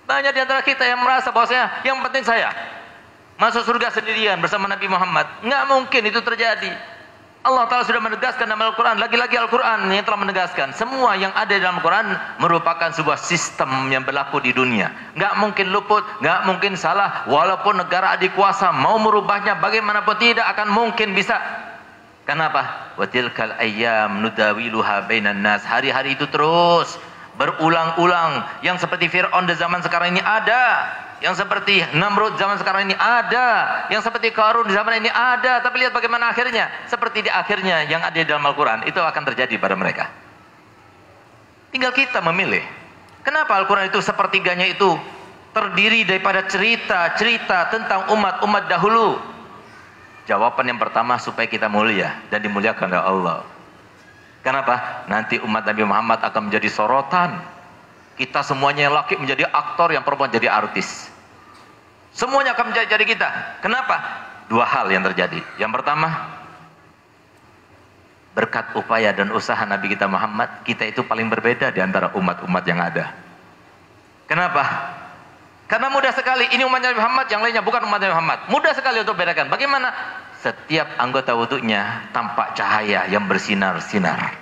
Banyak di antara kita yang merasa bahwasanya yang penting saya masuk surga sendirian bersama Nabi Muhammad. Enggak mungkin itu terjadi. Allah Ta'ala sudah menegaskan dalam Al-Quran, lagi-lagi Al-Quran yang telah menegaskan, semua yang ada dalam Al-Quran merupakan sebuah sistem yang berlaku di dunia. Nggak mungkin luput, nggak mungkin salah, walaupun negara adik kuasa mau merubahnya, bagaimanapun tidak akan mungkin bisa. Kenapa? Watilkal ayyam nudawiluha bainan nas. Hari-hari itu terus berulang-ulang. Yang seperti Fir'aun di zaman sekarang ini ada. Yang seperti Namrud zaman sekarang ini ada. Yang seperti Qarun di zaman ini ada. Tapi lihat bagaimana akhirnya. Seperti di akhirnya yang ada di dalam Al-Quran. Itu akan terjadi pada mereka. Tinggal kita memilih. Kenapa Al-Quran itu sepertiganya itu terdiri daripada cerita-cerita tentang umat-umat dahulu. Jawaban yang pertama supaya kita mulia dan dimuliakan oleh Allah. Kenapa? Nanti umat Nabi Muhammad akan menjadi sorotan. Kita semuanya yang laki menjadi aktor, yang perempuan jadi artis. Semuanya akan menjadi jadi kita. Kenapa? Dua hal yang terjadi. Yang pertama, berkat upaya dan usaha Nabi kita Muhammad, kita itu paling berbeda di antara umat-umat yang ada. Kenapa? Karena mudah sekali, ini umat Nabi Muhammad, yang lainnya bukan umat Nabi Muhammad. Mudah sekali untuk bedakan. Bagaimana? setiap anggota wudhunya tampak cahaya yang bersinar-sinar.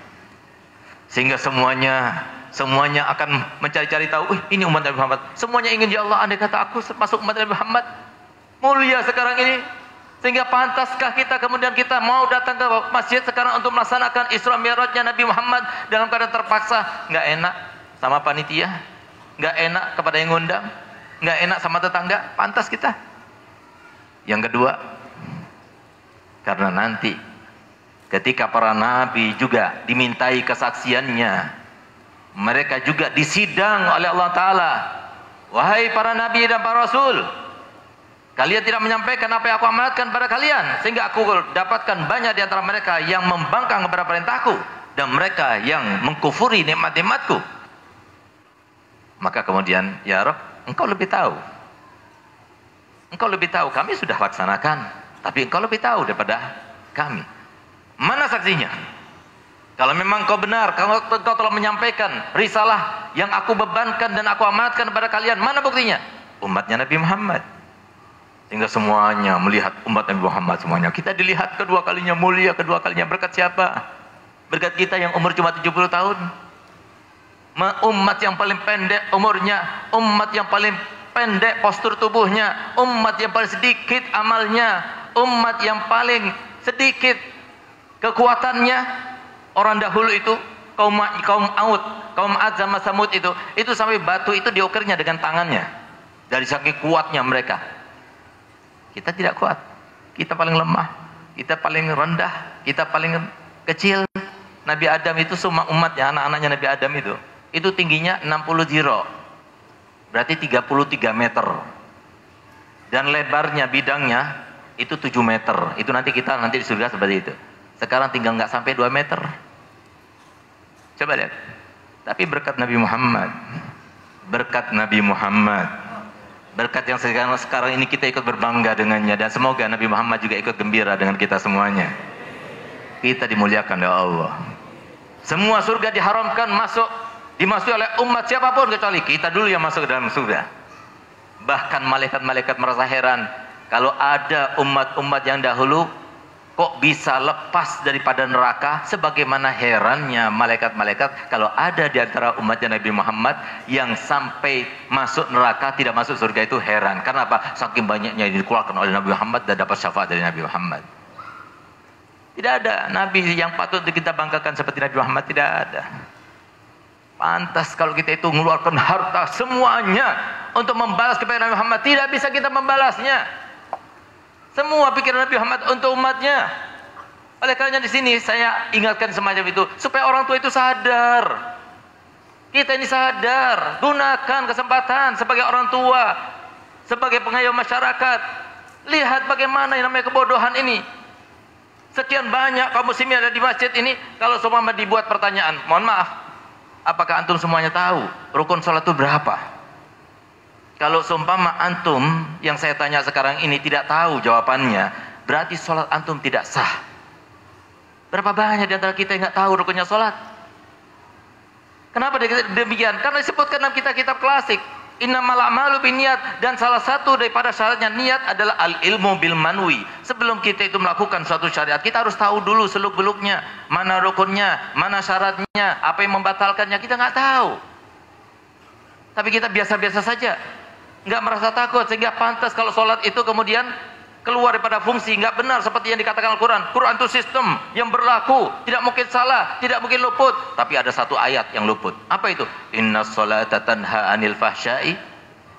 Sehingga semuanya semuanya akan mencari-cari tahu, "Wih, ini umat Nabi Muhammad." Semuanya ingin ya Allah, andai kata aku masuk umat Nabi Muhammad, mulia sekarang ini. Sehingga pantaskah kita kemudian kita mau datang ke masjid sekarang untuk melaksanakan Isra Mi'rajnya Nabi Muhammad dalam keadaan terpaksa? Enggak enak sama panitia, enggak enak kepada yang ngundang, enggak enak sama tetangga, pantas kita. Yang kedua, karena nanti ketika para nabi juga dimintai kesaksiannya, mereka juga disidang oleh Allah Ta'ala. Wahai para nabi dan para rasul, Kalian tidak menyampaikan apa yang aku amanatkan pada kalian. Sehingga aku dapatkan banyak di antara mereka yang membangkang kepada perintahku. Dan mereka yang mengkufuri nikmat-nikmatku. Maka kemudian, Ya Rob, engkau lebih tahu. Engkau lebih tahu, kami sudah laksanakan. Tapi engkau lebih tahu daripada kami. Mana saksinya? Kalau memang kau benar, kalau engkau telah menyampaikan risalah yang aku bebankan dan aku amanatkan kepada kalian, mana buktinya? Umatnya Nabi Muhammad. Sehingga semuanya melihat umat Nabi Muhammad semuanya. Kita dilihat kedua kalinya mulia, kedua kalinya berkat siapa? Berkat kita yang umur cuma 70 tahun. Umat yang paling pendek umurnya, umat yang paling pendek postur tubuhnya, umat yang paling sedikit amalnya, umat yang paling sedikit kekuatannya. Orang dahulu itu kaum kaum Aud, kaum Ad sama Samud itu, itu sampai batu itu diukirnya dengan tangannya. Dari saking kuatnya mereka. Kita tidak kuat. Kita paling lemah. Kita paling rendah. Kita paling kecil. Nabi Adam itu semua umatnya, anak-anaknya Nabi Adam itu. Itu tingginya 60 jiro. Berarti 33 meter. Dan lebarnya bidangnya itu 7 meter. Itu nanti kita nanti di surga seperti itu. Sekarang tinggal nggak sampai 2 meter. Coba lihat. Tapi berkat Nabi Muhammad. Berkat Nabi Muhammad Berkat yang sekarang, sekarang ini kita ikut berbangga dengannya dan semoga Nabi Muhammad juga ikut gembira dengan kita semuanya. Kita dimuliakan oleh Allah. Semua surga diharamkan masuk dimasuki oleh umat siapa pun kecuali kita dulu yang masuk ke dalam surga. Bahkan malaikat-malaikat merasa heran kalau ada umat-umat yang dahulu kok bisa lepas daripada neraka? Sebagaimana herannya malaikat-malaikat kalau ada di antara umatnya Nabi Muhammad yang sampai masuk neraka tidak masuk surga itu heran. Karena apa? saking banyaknya yang dikeluarkan oleh Nabi Muhammad dan dapat syafaat dari Nabi Muhammad. Tidak ada Nabi yang patut kita banggakan seperti Nabi Muhammad tidak ada. Pantas kalau kita itu mengeluarkan harta semuanya untuk membalas kepada Nabi Muhammad tidak bisa kita membalasnya semua pikiran Nabi Muhammad untuk umatnya. Oleh karena di sini saya ingatkan semacam itu supaya orang tua itu sadar. Kita ini sadar, gunakan kesempatan sebagai orang tua, sebagai pengayom masyarakat. Lihat bagaimana yang namanya kebodohan ini. Sekian banyak kaum muslimin ada di masjid ini, kalau semua dibuat pertanyaan, mohon maaf, apakah antum semuanya tahu rukun sholat itu berapa? Kalau seumpama antum yang saya tanya sekarang ini tidak tahu jawabannya, berarti sholat antum tidak sah. Berapa banyak di antara kita yang nggak tahu rukunnya sholat? Kenapa demikian? Karena disebutkan dalam kitab-kitab klasik. Innamal a'malu niat dan salah satu daripada syaratnya niat adalah al ilmu bil manwi. Sebelum kita itu melakukan suatu syariat, kita harus tahu dulu seluk beluknya, mana rukunnya, mana syaratnya, apa yang membatalkannya, kita nggak tahu. Tapi kita biasa-biasa saja nggak merasa takut sehingga pantas kalau sholat itu kemudian keluar daripada fungsi. Nggak benar seperti yang dikatakan Al-Quran. Quran itu sistem yang berlaku. Tidak mungkin salah tidak mungkin luput. Tapi ada satu ayat yang luput. Apa itu? Inna sholata tanha anil fahsyai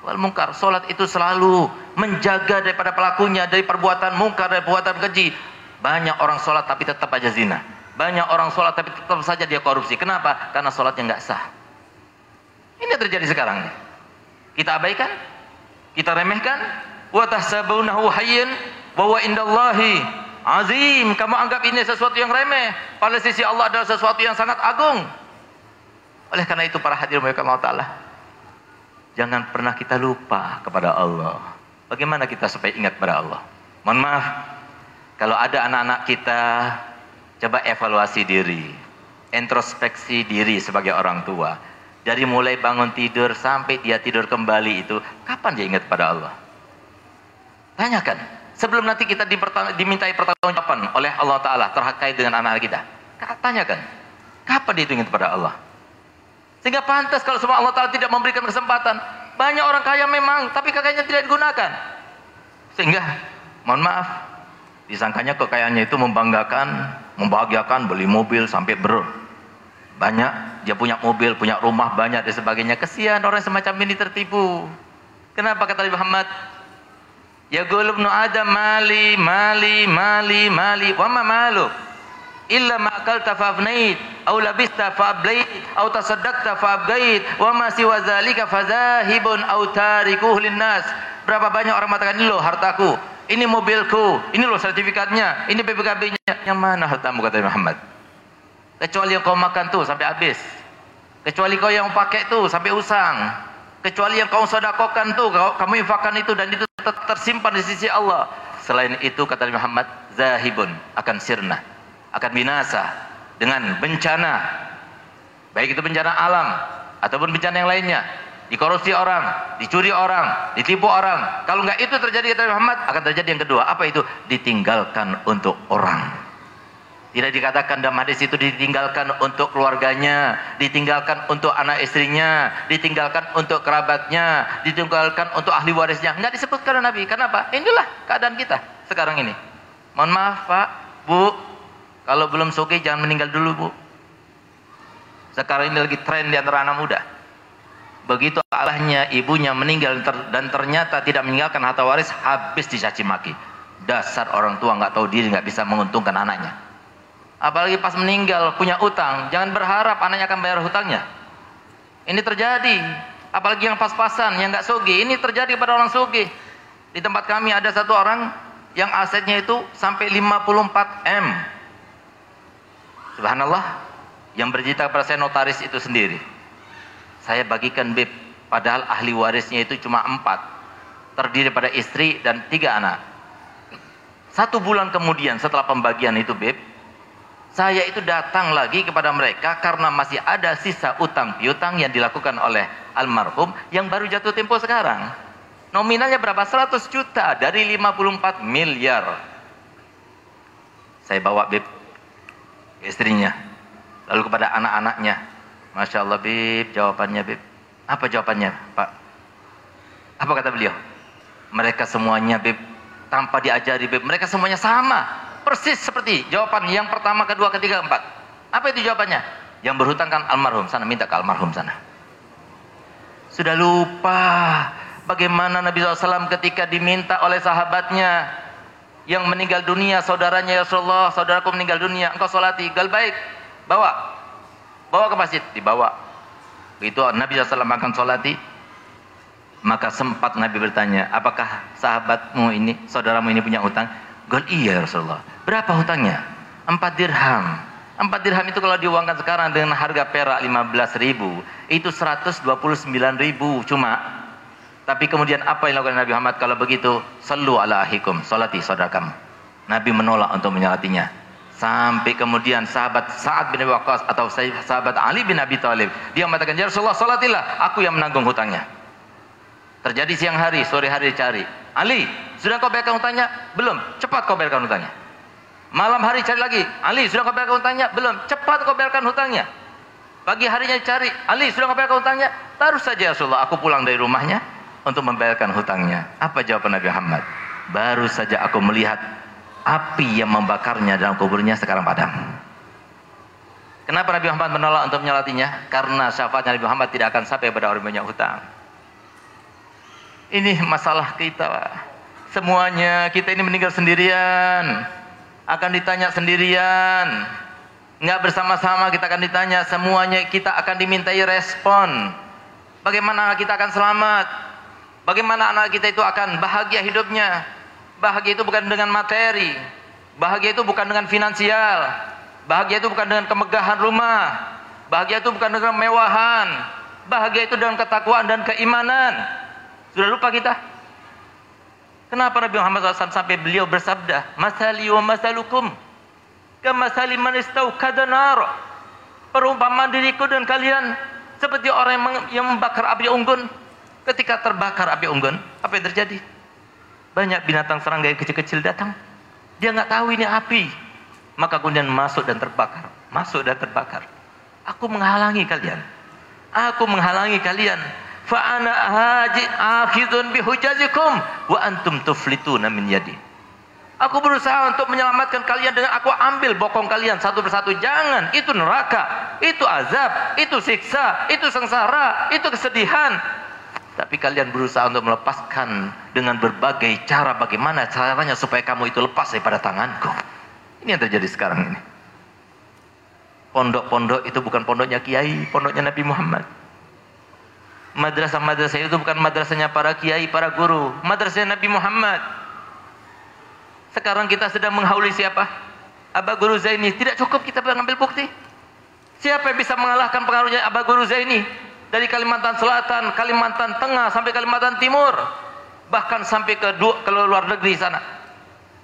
wal mungkar sholat itu selalu menjaga daripada pelakunya dari perbuatan mungkar dari perbuatan keji. Banyak orang sholat tapi tetap aja zina. Banyak orang sholat tapi tetap saja dia korupsi. Kenapa? karena sholatnya nggak sah. Ini terjadi sekarang. Kita abaikan kita remehkan. Wa tahsabunahu hayyin wa huwa indallahi azim. Kamu anggap ini sesuatu yang remeh. Pada sisi Allah adalah sesuatu yang sangat agung. Oleh karena itu para hadirin Allah taala jangan pernah kita lupa kepada Allah. Bagaimana kita supaya ingat pada Allah? Mohon maaf kalau ada anak-anak kita coba evaluasi diri. Introspeksi diri sebagai orang tua dari mulai bangun tidur sampai dia tidur kembali itu, kapan dia ingat pada Allah? Tanyakan. Sebelum nanti kita dimintai pertanggungjawaban oleh Allah Ta'ala terkait dengan anak kita. Tanyakan, kapan dihitung kepada Allah? Sehingga pantas kalau semua Allah Ta'ala tidak memberikan kesempatan. Banyak orang kaya memang, tapi kekayaan tidak digunakan. Sehingga, mohon maaf, disangkanya kekayaannya itu membanggakan, membahagiakan, beli mobil sampai ber banyak, dia punya mobil, punya rumah banyak dan sebagainya. Kesian orang semacam ini tertipu. Kenapa kata Nabi Muhammad? Ya gulubnu Adam mali, mali, mali, mali. Wa ma malu? Illa ma'akal tafafnait. Au labista fa'ablait. Au tasaddaqta fa'abgait. Wa ma siwa zalika fazahibun. Au tarikuh linnas. Berapa banyak orang mengatakan, ini loh hartaku. Ini mobilku. Ini loh sertifikatnya. Ini BPKB-nya. Yang mana hartamu kata Muhammad? Kecuali yang kau makan tuh sampai habis. Kecuali kau yang pakai tuh sampai usang. Kecuali yang kau sodakokan tuh, kamu infakkan itu dan itu tersimpan di sisi Allah. Selain itu kata Muhammad, zahibun akan sirna, akan binasa dengan bencana. Baik itu bencana alam ataupun bencana yang lainnya. Dikorupsi orang, dicuri orang, ditipu orang. Kalau enggak itu terjadi kata Muhammad, akan terjadi yang kedua. Apa itu? Ditinggalkan untuk orang. Tidak dikatakan dalam hadis itu ditinggalkan untuk keluarganya, ditinggalkan untuk anak istrinya, ditinggalkan untuk kerabatnya, ditinggalkan untuk ahli warisnya. Enggak disebutkan oleh Nabi. Kenapa? Inilah keadaan kita sekarang ini. Mohon maaf Pak, Bu, kalau belum suki jangan meninggal dulu Bu. Sekarang ini lagi tren di antara anak muda. Begitu Allahnya ibunya meninggal dan ternyata tidak meninggalkan harta waris, habis dicaci maki. Dasar orang tua nggak tahu diri, nggak bisa menguntungkan anaknya. Apalagi pas meninggal punya utang, jangan berharap anaknya akan bayar hutangnya. Ini terjadi. Apalagi yang pas-pasan, yang nggak sogi. Ini terjadi pada orang sogi. Di tempat kami ada satu orang yang asetnya itu sampai 54 M. Subhanallah. Yang bercerita kepada saya notaris itu sendiri. Saya bagikan bib. Padahal ahli warisnya itu cuma empat. Terdiri pada istri dan tiga anak. Satu bulan kemudian setelah pembagian itu bib, saya itu datang lagi kepada mereka karena masih ada sisa utang piutang yang dilakukan oleh almarhum yang baru jatuh tempo sekarang. Nominalnya berapa? 100 juta dari 54 miliar. Saya bawa Bib istrinya. Lalu kepada anak-anaknya. Masya Allah Bib, jawabannya Bib. Apa jawabannya Pak? Apa kata beliau? Mereka semuanya Bib, tanpa diajari Bib, mereka semuanya sama Persis seperti jawaban yang pertama, kedua, ketiga, empat. Apa itu jawabannya? Yang berhutang kan almarhum sana, minta ke almarhum sana. Sudah lupa bagaimana Nabi SAW ketika diminta oleh sahabatnya yang meninggal dunia, saudaranya ya Rasulullah, saudaraku meninggal dunia, engkau solati, gal baik, bawa, bawa ke masjid, dibawa. Begitu Nabi SAW akan solati, maka sempat Nabi bertanya, apakah sahabatmu ini, saudaramu ini punya utang? Gal iya ya Rasulullah. Berapa hutangnya? Empat dirham. Empat dirham itu kalau diuangkan sekarang dengan harga perak 15 ribu, itu 129 ribu cuma. Tapi kemudian apa yang dilakukan Nabi Muhammad kalau begitu? Sallu ala ahikum, salati saudara kamu. Nabi menolak untuk menyalatinya. Sampai kemudian sahabat Sa'ad bin Abi atau sahabat Ali bin Abi Thalib, dia mengatakan, "Ya Rasulullah, salatilah, aku yang menanggung hutangnya." Terjadi siang hari, sore hari dicari. Ali, sudah kau bayarkan hutangnya? Belum. Cepat kau bayarkan hutangnya. Malam hari cari lagi. Ali, sudah kau bayarkan hutangnya? Belum. Cepat kau bayarkan hutangnya. Pagi harinya cari. Ali, sudah kau bayarkan hutangnya? Baru saja Rasulullah, aku pulang dari rumahnya untuk membayarkan hutangnya. Apa jawaban Nabi Muhammad? Baru saja aku melihat api yang membakarnya dalam kuburnya sekarang padam. Kenapa Nabi Muhammad menolak untuk menyalatinya? Karena syafaat Nabi Muhammad tidak akan sampai pada orang banyak hutang. Ini masalah kita. Semuanya kita ini meninggal sendirian. Akan ditanya sendirian. Enggak bersama-sama kita akan ditanya. Semuanya kita akan dimintai respon. Bagaimana kita akan selamat? Bagaimana anak kita itu akan bahagia hidupnya? Bahagia itu bukan dengan materi. Bahagia itu bukan dengan finansial. Bahagia itu bukan dengan kemegahan rumah. Bahagia itu bukan dengan mewahan. Bahagia itu dengan ketakwaan dan keimanan. Sudah lupa kita? Kenapa Nabi Muhammad SAW sampai beliau bersabda, "Masali wa masalukum kamasali man istauqada nar." Perumpamaan diriku dan kalian seperti orang yang membakar api unggun. Ketika terbakar api unggun, apa yang terjadi? Banyak binatang serangga yang kecil-kecil datang. Dia nggak tahu ini api. Maka kemudian masuk dan terbakar. Masuk dan terbakar. Aku menghalangi kalian. Aku menghalangi kalian. Fa'ana haji akhidun bihujazikum wa antum tuflituna min yadi. Aku berusaha untuk menyelamatkan kalian dengan aku ambil bokong kalian satu persatu. Jangan, itu neraka, itu azab, itu siksa, itu sengsara, itu kesedihan. Tapi kalian berusaha untuk melepaskan dengan berbagai cara bagaimana caranya supaya kamu itu lepas daripada tanganku. Ini yang terjadi sekarang ini. Pondok-pondok itu bukan pondoknya kiai, pondoknya Nabi Muhammad. Madrasah-madrasah itu bukan madrasahnya para kiai, para guru, madrasahnya Nabi Muhammad. Sekarang kita sedang menghauli siapa? Aba Guru Zaini. Tidak cukup kita mengambil bukti. Siapa yang bisa mengalahkan pengaruhnya Aba Guru Zaini? Dari Kalimantan Selatan, Kalimantan Tengah, sampai Kalimantan Timur. Bahkan sampai ke, dua, ke luar negeri sana.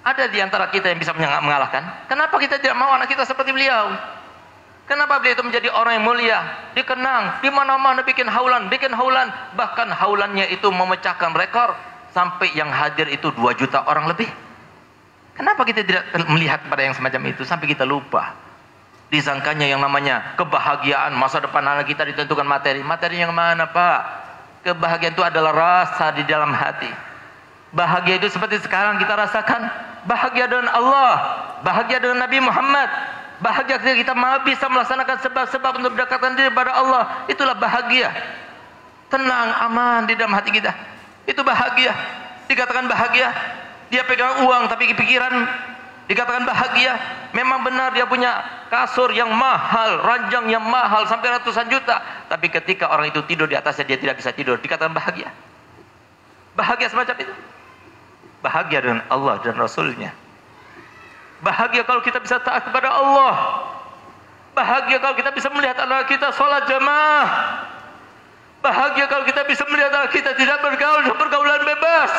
Ada di antara kita yang bisa mengalahkan. Kenapa kita tidak mau anak kita seperti beliau? Kenapa beliau itu menjadi orang yang mulia, dikenang, di mana-mana bikin haulan, bikin haulan, bahkan haulannya itu memecahkan rekor sampai yang hadir itu 2 juta orang lebih. Kenapa kita tidak melihat pada yang semacam itu sampai kita lupa? Disangkanya yang namanya kebahagiaan masa depan anak kita ditentukan materi. Materi yang mana Pak? Kebahagiaan itu adalah rasa di dalam hati. Bahagia itu seperti sekarang kita rasakan. Bahagia dengan Allah. Bahagia dengan Nabi Muhammad. Bahagia ketika kita bisa melaksanakan sebab-sebab untuk mendekatkan diri kepada Allah. Itulah bahagia. Tenang, aman di dalam hati kita. Itu bahagia. Dikatakan bahagia dia pegang uang tapi pikiran dikatakan bahagia. Memang benar dia punya kasur yang mahal, ranjang yang mahal sampai ratusan juta. Tapi ketika orang itu tidur di atasnya dia tidak bisa tidur, dikatakan bahagia. Bahagia semacam itu. Bahagia dengan Allah dan Rasulnya. Bahagia kalau kita bisa taat kepada Allah. Bahagia kalau kita bisa melihat anak kita sholat jamaah. Bahagia kalau kita bisa melihat anak kita tidak bergaul dengan pergaulan bebas.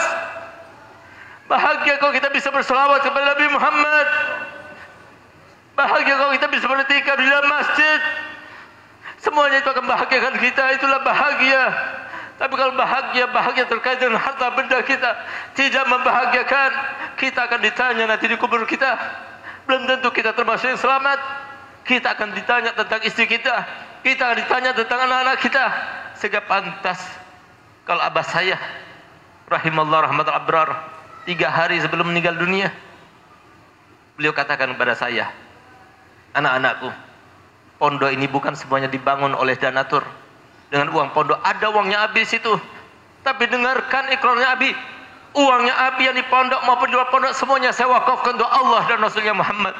Bahagia kalau kita bisa berselawat kepada Nabi Muhammad. Bahagia kalau kita bisa bertikar di dalam masjid. Semuanya itu akan bahagiakan kita. Itulah bahagia. Tapi kalau bahagia, bahagia terkait dengan harta benda kita tidak membahagiakan, kita akan ditanya nanti di kubur kita. Belum tentu kita termasuk yang selamat. Kita akan ditanya tentang istri kita. Kita akan ditanya tentang anak-anak kita. Sehingga pantas kalau abah saya rahimallah rahmat abrar tiga hari sebelum meninggal dunia beliau katakan kepada saya anak-anakku pondok ini bukan semuanya dibangun oleh donatur dengan uang pondok ada uangnya habis itu tapi dengarkan ikrarnya Abi uangnya Abi yang di pondok maupun di pondok semuanya saya wakafkan untuk Allah dan Rasulnya Muhammad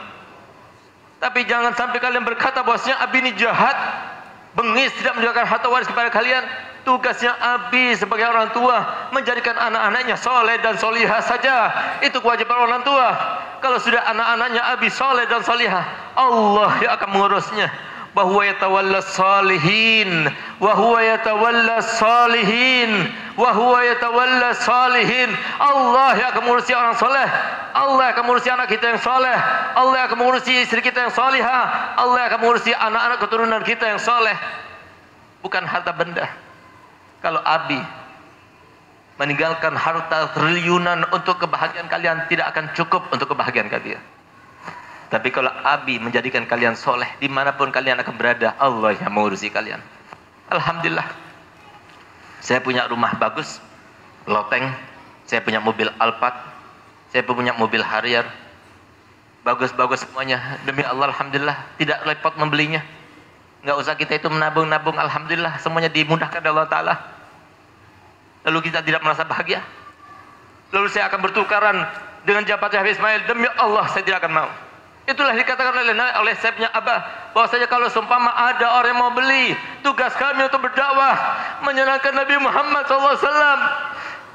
tapi jangan sampai kalian berkata bahwasanya Abi ini jahat bengis tidak menjaga harta waris kepada kalian Tugasnya Abi sebagai orang tua menjadikan anak-anaknya soleh dan solihah saja. Itu kewajiban orang tua. Kalau sudah anak-anaknya Abi soleh dan solihah, Allah yang akan mengurusnya. Bahwa yatawalla salihin, wahwa yatawalla salihin, wahwa yatawalla salihin. Allah yang akan mengurusi orang soleh. Allah yang akan mengurusi anak kita yang soleh. Allah yang akan mengurusi istri kita yang solihah. Allah yang akan mengurusi anak-anak keturunan kita yang soleh. Bukan harta benda kalau Abi meninggalkan harta triliunan untuk kebahagiaan kalian tidak akan cukup untuk kebahagiaan kalian. Tapi kalau Abi menjadikan kalian soleh di mana pun kalian akan berada, Allah yang mengurusi kalian. Alhamdulillah. Saya punya rumah bagus, loteng. Saya punya mobil Alphard. Saya punya mobil Harrier. Bagus-bagus semuanya. Demi Allah, Alhamdulillah. Tidak repot membelinya nggak usah kita itu menabung-nabung alhamdulillah semuanya dimudahkan oleh Allah taala lalu kita tidak merasa bahagia lalu saya akan bertukaran dengan jabatan Habib Ismail demi Allah saya tidak akan mau itulah dikatakan oleh oleh saya punya abah bahwasanya kalau seumpama ada orang yang mau beli tugas kami untuk berdakwah menyenangkan Nabi Muhammad SAW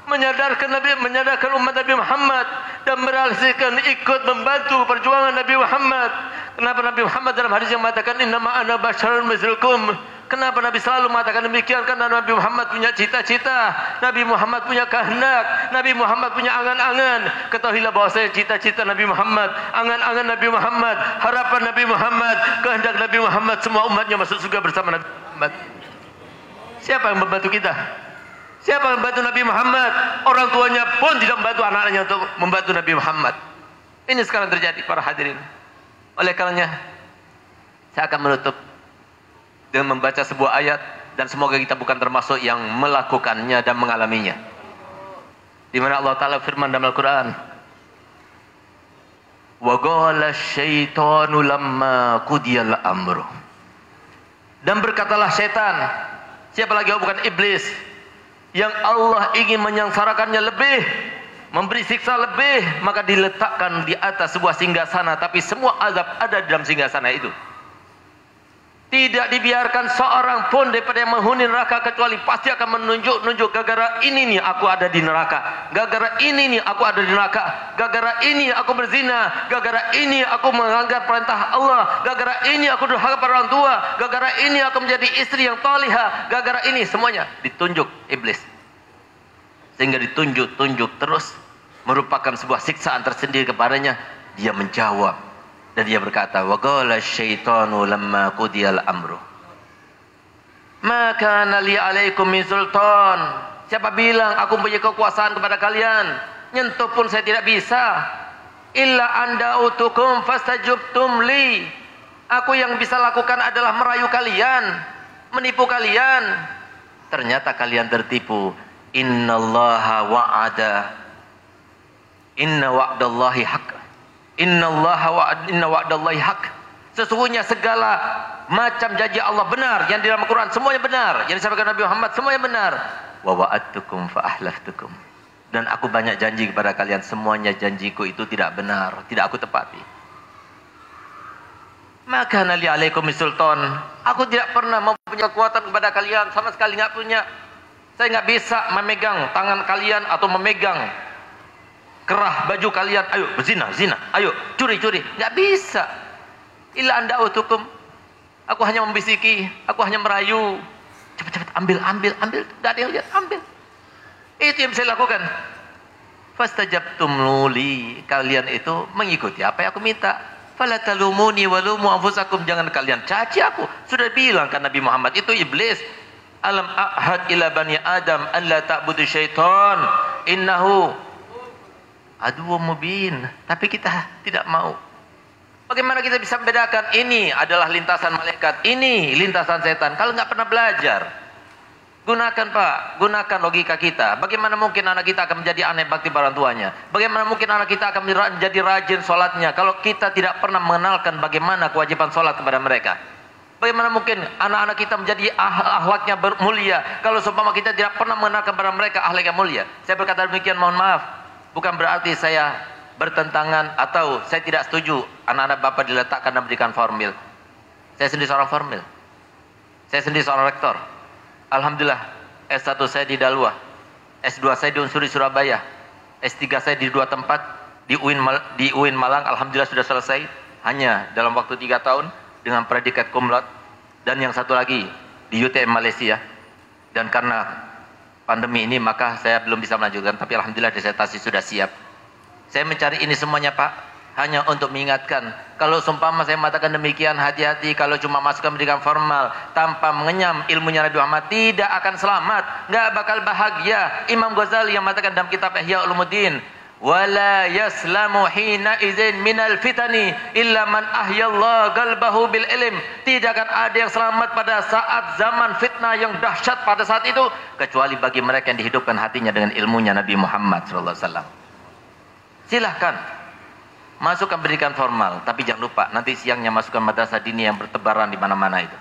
menyadarkan Nabi menyadarkan umat Nabi Muhammad dan merealisasikan ikut membantu perjuangan Nabi Muhammad Kenapa Nabi Muhammad dalam hadis yang mengatakan innama ana basyarun mislukum? Kenapa Nabi selalu mengatakan demikian? Karena Nabi Muhammad punya cita-cita, Nabi Muhammad punya kehendak, Nabi Muhammad punya angan-angan. Ketahuilah bahwa saya cita-cita Nabi Muhammad, angan-angan Nabi Muhammad, harapan Nabi Muhammad, kehendak Nabi Muhammad semua umatnya masuk surga bersama Nabi Muhammad. Siapa yang membantu kita? Siapa yang membantu Nabi Muhammad? Orang tuanya pun tidak membantu anak-anaknya untuk membantu Nabi Muhammad. Ini sekarang terjadi para hadirin. Oleh karenanya saya akan menutup dengan membaca sebuah ayat dan semoga kita bukan termasuk yang melakukannya dan mengalaminya. Di mana Allah Taala firman dalam Al-Qur'an, "Wa syaitanu lamma qudiyal amru." Dan berkatalah setan, siapa lagi oh, bukan iblis, yang Allah ingin menyangsarakannya lebih, memberi siksa lebih, maka diletakkan di atas sebuah singgasana, tapi semua azab ada di dalam singgasana itu. Tidak dibiarkan seorang pun daripada yang menghuni neraka kecuali pasti akan menunjuk-nunjuk gara-gara ini nih aku ada di neraka. Gara-gara ini nih aku ada di neraka. Gara-gara ini aku berzina. Gara-gara ini aku melanggar perintah Allah. Gara-gara ini aku durhaka pada orang tua. Gara-gara ini aku menjadi istri yang taliha. Gara-gara ini semuanya ditunjuk iblis. Sehingga ditunjuk-tunjuk terus merupakan sebuah siksaan tersendiri kepadanya. Dia menjawab dan dia berkata, "Wa qala syaitanu lamma qudiyal amru." Maka nali alaikum min sultan. Siapa bilang aku punya kekuasaan kepada kalian? Nyentuh pun saya tidak bisa. Illa anda utukum fastajubtum li. Aku yang bisa lakukan adalah merayu kalian, menipu kalian. Ternyata kalian tertipu. Innallaha wa'ada. Inna wa'dallahi haqq. Inna Allah wa inna wa'dallahi haq. Sesungguhnya segala macam janji Allah benar yang di dalam Al-Quran semuanya benar. Yang disampaikan Nabi Muhammad semuanya benar. Wa wa'adtukum fa ahlaftukum. Dan aku banyak janji kepada kalian semuanya janjiku itu tidak benar tidak aku tepati maka nali alaikum sultan. Aku tidak pernah mempunyai kekuatan kepada kalian sama sekali nggak punya. Saya nggak bisa memegang tangan kalian atau memegang kerah baju kalian, ayo berzina, zina, ayo curi-curi. Nggak bisa. Illa anda utukum. Aku hanya membisiki, aku hanya merayu. Cepat-cepat ambil, ambil, ambil. Tidak lihat, ambil. Itu yang saya lakukan. Fastajabtum luli. Kalian itu mengikuti apa yang aku minta. Fala talumuni walumu anfusakum. Jangan kalian caci aku. Sudah bilang kan Nabi Muhammad itu iblis. Alam ahad ila bani Adam an la ta'budu syaitan. Innahu adu mubin. Tapi kita tidak mau. Bagaimana kita bisa membedakan ini adalah lintasan malaikat ini lintasan setan? Kalau nggak pernah belajar. Gunakan pak. Gunakan logika kita. Bagaimana mungkin anak kita akan menjadi aneh bakti para tuanya? Bagaimana mungkin anak kita akan menjadi rajin sholatnya kalau kita tidak pernah mengenalkan bagaimana kewajiban sholat kepada mereka? Bagaimana mungkin anak-anak kita menjadi ah ahlaknya mulia kalau seumpama kita tidak pernah mengenalkan kepada mereka ahlak yang mulia. Saya berkata demikian mohon maaf bukan berarti saya bertentangan atau saya tidak setuju anak-anak bapak diletakkan dan berikan formil. Saya sendiri seorang formil. Saya sendiri seorang rektor. Alhamdulillah S1 saya di Dalwa. S2 saya di Unsuri Surabaya. S3 saya di dua tempat di UIN di UIN Malang alhamdulillah sudah selesai hanya dalam waktu tiga tahun dengan predikat laude dan yang satu lagi di UTM Malaysia dan karena pandemi ini maka saya belum bisa melanjutkan tapi alhamdulillah disertasi sudah siap. Saya mencari ini semuanya Pak hanya untuk mengingatkan kalau seumpama saya mengatakan demikian hati-hati kalau cuma masuk ke pendidikan formal tanpa mengenyam ilmunya Nabi Muhammad tidak akan selamat nggak bakal bahagia Imam Ghazali yang mengatakan dalam kitab Ihya Ulumuddin wala yaslamu hina izin minal fitani illa man ahyallah galbahu bil tidak akan ada yang selamat pada saat zaman fitnah yang dahsyat pada saat itu? Kecuali bagi mereka yang dihidupkan hatinya dengan ilmunya Nabi Muhammad sallallahu alaihi wasallam. Silahkan. Masukkan pendidikan formal tapi jangan lupa nanti siangnya masukkan madrasah dini yang bertebaran di mana-mana itu.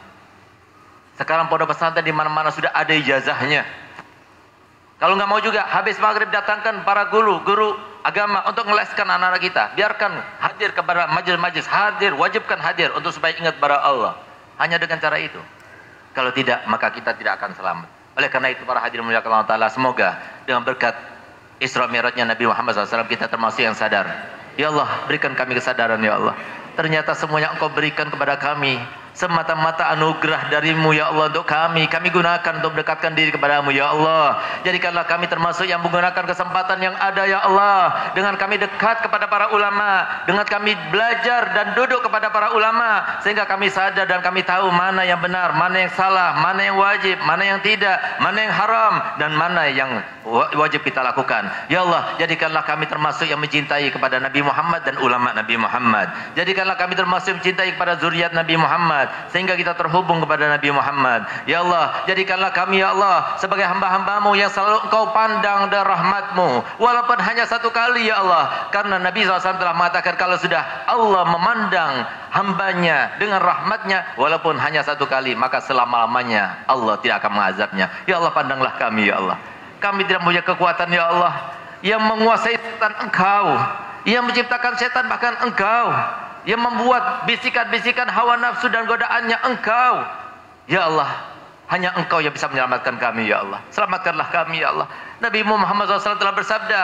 Sekarang pondok pesantren di mana-mana sudah ada ijazahnya kalau nggak mau juga habis maghrib datangkan para guru guru agama untuk meleskan anak-anak kita. Biarkan hadir kepada majelis-majelis, hadir, wajibkan hadir untuk supaya ingat pada Allah. Hanya dengan cara itu. Kalau tidak, maka kita tidak akan selamat. Oleh karena itu para hadirin mulia Allah Ta'ala, semoga dengan berkat Isra Mi'rajnya Nabi Muhammad SAW kita termasuk yang sadar. Ya Allah, berikan kami kesadaran ya Allah. Ternyata semuanya Engkau berikan kepada kami semata-mata anugerah darimu ya Allah untuk kami. Kami gunakan untuk mendekatkan diri kepadamu ya Allah. Jadikanlah kami termasuk yang menggunakan kesempatan yang ada ya Allah. Dengan kami dekat kepada para ulama dengan kami belajar dan duduk kepada para ulama sehingga kami sadar dan kami tahu mana yang benar mana yang salah mana yang wajib mana yang tidak mana yang haram dan mana yang wajib kita lakukan. Ya Allah jadikanlah kami termasuk yang mencintai kepada Nabi Muhammad dan ulama Nabi Muhammad. Jadikanlah kami termasuk yang mencintai kepada zuriat Nabi Muhammad Muhammad sehingga kita terhubung kepada Nabi Muhammad. Ya Allah, jadikanlah kami ya Allah sebagai hamba-hambamu yang selalu engkau pandang dan rahmatmu walaupun hanya satu kali ya Allah karena Nabi SAW telah mengatakan kalau sudah Allah memandang hambanya dengan rahmatnya walaupun hanya satu kali maka selama-lamanya Allah tidak akan mengazabnya. Ya Allah pandanglah kami ya Allah. Kami tidak punya kekuatan ya Allah yang menguasai setan engkau yang menciptakan setan bahkan engkau yang membuat bisikan-bisikan hawa nafsu dan godaannya engkau. Ya Allah, hanya engkau yang bisa menyelamatkan kami ya Allah. Selamatkanlah kami ya Allah. Nabi Muhammad SAW telah bersabda,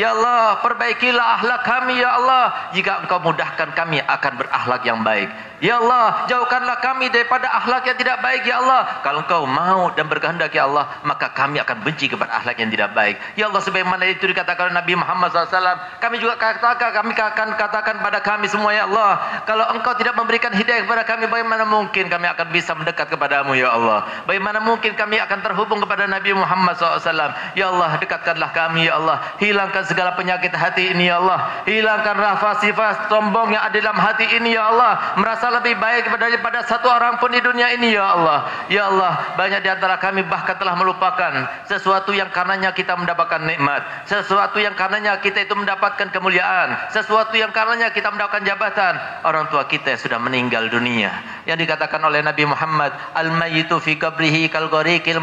Ya Allah, perbaikilah akhlak kami ya Allah. Jika engkau mudahkan kami akan berakhlak yang baik. Ya Allah, jauhkanlah kami daripada akhlak yang tidak baik ya Allah. Kalau engkau mau dan berkehendak ya Allah, maka kami akan benci kepada akhlak yang tidak baik. Ya Allah, sebagaimana itu dikatakan Nabi Muhammad SAW, kami juga katakan, kami akan katakan pada kami semua ya Allah. Kalau engkau tidak memberikan hidayah kepada kami, bagaimana mungkin kami akan bisa mendekat kepadamu ya Allah. Bagaimana mungkin kami akan terhubung kepada Nabi Muhammad SAW. Ya Allah, dekatkanlah kami ya Allah. Hilangkan segala penyakit hati ini ya Allah. Hilangkan rasa sifat sombong yang ada dalam hati ini ya Allah. Merasa lebih baik daripada satu orang pun di dunia ini ya Allah. Ya Allah banyak di antara kami bahkan telah melupakan sesuatu yang karenanya kita mendapatkan nikmat. Sesuatu yang karenanya kita itu mendapatkan kemuliaan. Sesuatu yang karenanya kita mendapatkan jabatan. Orang tua kita sudah meninggal dunia. Yang dikatakan oleh Nabi Muhammad al-mayyitu fi qabrihi kal ghariqil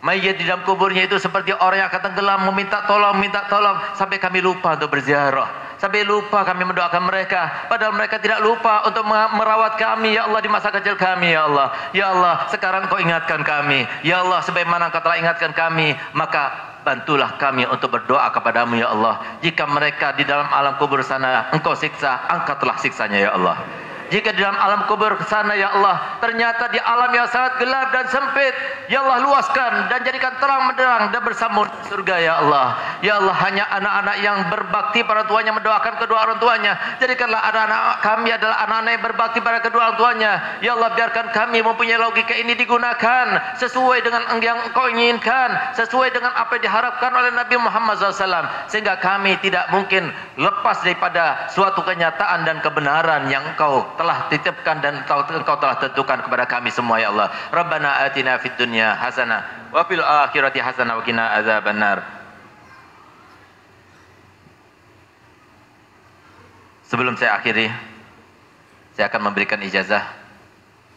Mayat di dalam kuburnya itu seperti orang yang akan tenggelam meminta tolong, minta tolong sampai kami lupa untuk berziarah. Sampai lupa kami mendoakan mereka. Padahal mereka tidak lupa untuk merawat kami. Ya Allah di masa kecil kami. Ya Allah. Ya Allah sekarang kau ingatkan kami. Ya Allah sebagaimana kau telah ingatkan kami. Maka bantulah kami untuk berdoa kepadamu ya Allah. Jika mereka di dalam alam kubur sana engkau siksa, angkatlah siksanya ya Allah. Jika di dalam alam kubur sana ya Allah, ternyata di alam yang sangat gelap dan sempit, ya Allah luaskan dan jadikan terang menderang dan bersambung surga ya Allah. Ya Allah hanya anak-anak yang berbakti pada tuanya mendoakan kedua orang tuanya. Jadikanlah anak-anak kami adalah anak-anak yang berbakti pada kedua orang tuanya. Ya Allah biarkan kami mempunyai logika ini digunakan sesuai dengan yang engkau inginkan, sesuai dengan apa yang diharapkan oleh Nabi Muhammad SAW. Sehingga kami tidak mungkin lepas daripada suatu kenyataan dan kebenaran yang engkau telah titipkan dan engkau telah tentukan kepada kami semua ya Allah. Rabbana atina fid dunya hasanah wa fil akhirati hasanah wa qina azabannar. Sebelum saya akhiri, saya akan memberikan ijazah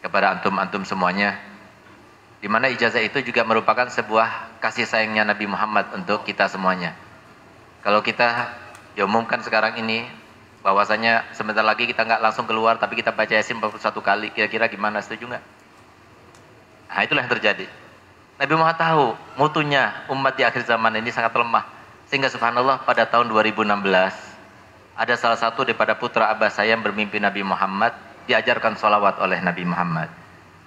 kepada antum-antum semuanya. Di mana ijazah itu juga merupakan sebuah kasih sayangnya Nabi Muhammad untuk kita semuanya. Kalau kita diumumkan sekarang ini bahwasanya sebentar lagi kita nggak langsung keluar tapi kita baca Yasin 41 kali kira-kira gimana setuju nggak? Nah itulah yang terjadi. Nabi Muhammad tahu mutunya umat di akhir zaman ini sangat lemah sehingga subhanallah pada tahun 2016 ada salah satu daripada putra abah saya yang bermimpi Nabi Muhammad diajarkan salawat oleh Nabi Muhammad.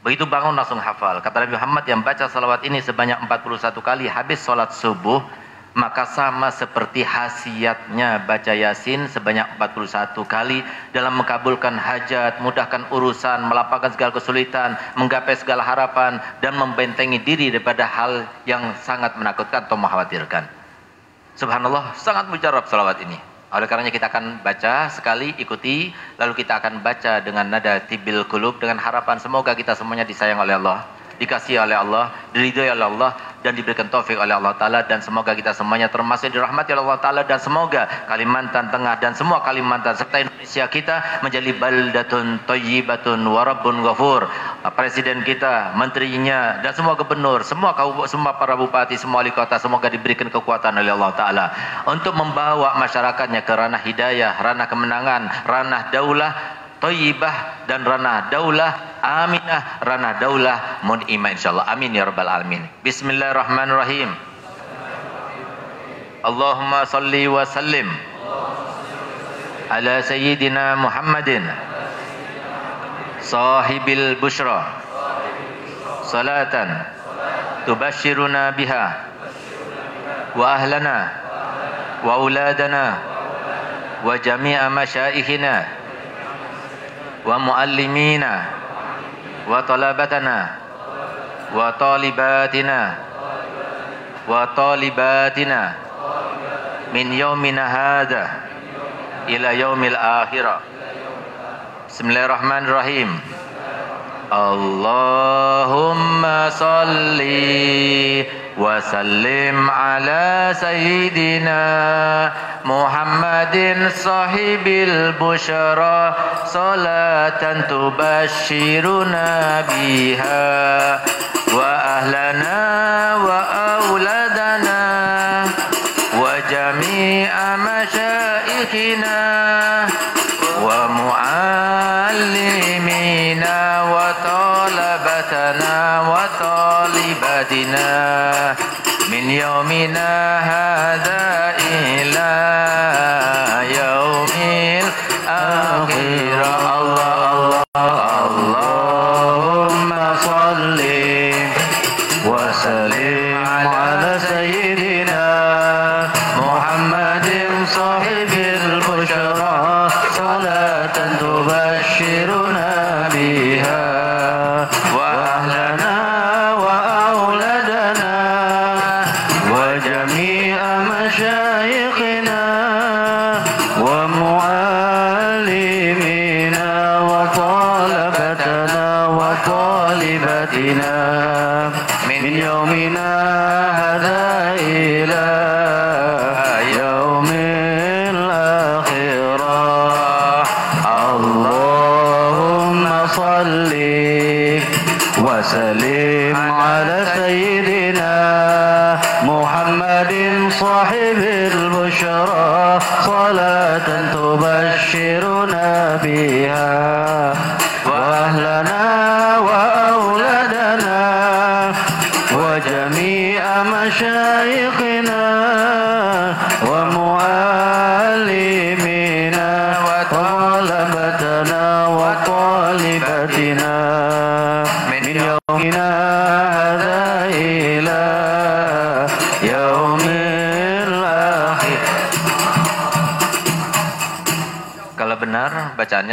Begitu bangun langsung hafal. Kata Nabi Muhammad yang baca salawat ini sebanyak 41 kali habis sholat subuh maka sama seperti hasiatnya baca Yasin sebanyak 41 kali dalam mengabulkan hajat, mudahkan urusan, melapangkan segala kesulitan, menggapai segala harapan dan membentengi diri daripada hal yang sangat menakutkan atau mengkhawatirkan. Subhanallah, sangat mujarab salawat ini. Oleh karenanya kita akan baca sekali, ikuti, lalu kita akan baca dengan nada tibil kulub dengan harapan semoga kita semuanya disayang oleh Allah, dikasih oleh Allah, diridhoi oleh Allah dan diberikan taufik oleh Allah Ta'ala. Dan semoga kita semuanya termasuk dirahmati oleh Allah Ta'ala. Dan semoga Kalimantan Tengah dan semua Kalimantan serta Indonesia kita menjadi baldatun tayyibatun warabun ghafur. Presiden kita, menterinya dan semua gubernur, semua semua para bupati, semua wali kota semoga diberikan kekuatan oleh Allah Ta'ala untuk membawa masyarakatnya ke ranah hidayah, ranah kemenangan, ranah daulah Tayyibah dan ranah daulah aminah ranah daulah mun'imah insyaallah. Amin ya rabbal alamin. Bismillahirrahmanirrahim. Allahumma salli wa sallim ala sayyidina Muhammadin sahibil bushra salatan tubashiruna biha wa ahlana wa auladana wa jami'a masyaikhina wa muallimina wa talabatana wa talibatina wa talibatina min yaumina hadha ila yaumil akhirah. Bismillahirrahmanirrahim. Allahumma salli wa sallim ala sayyidina Muhammadin sahibil bushara salatan tubashiruna biha wa ahlana wa auladana wa jami'a masyaikhina wa muallimina wa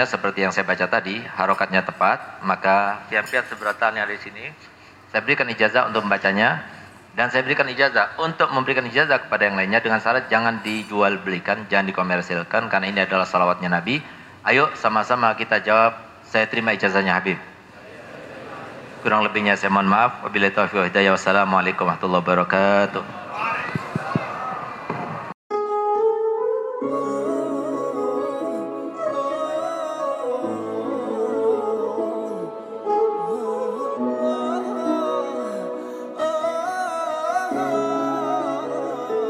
bacaannya seperti yang saya baca tadi, harokatnya tepat, maka pihak-pihak seberatan yang ada di sini, saya berikan ijazah untuk membacanya, dan saya berikan ijazah untuk memberikan ijazah kepada yang lainnya dengan syarat jangan dijual belikan, jangan dikomersilkan, karena ini adalah salawatnya Nabi. Ayo sama-sama kita jawab, saya terima ijazahnya Habib. Kurang lebihnya saya mohon maaf. Wabillahi taufiq wa hidayah. Wassalamualaikum warahmatullahi wabarakatuh.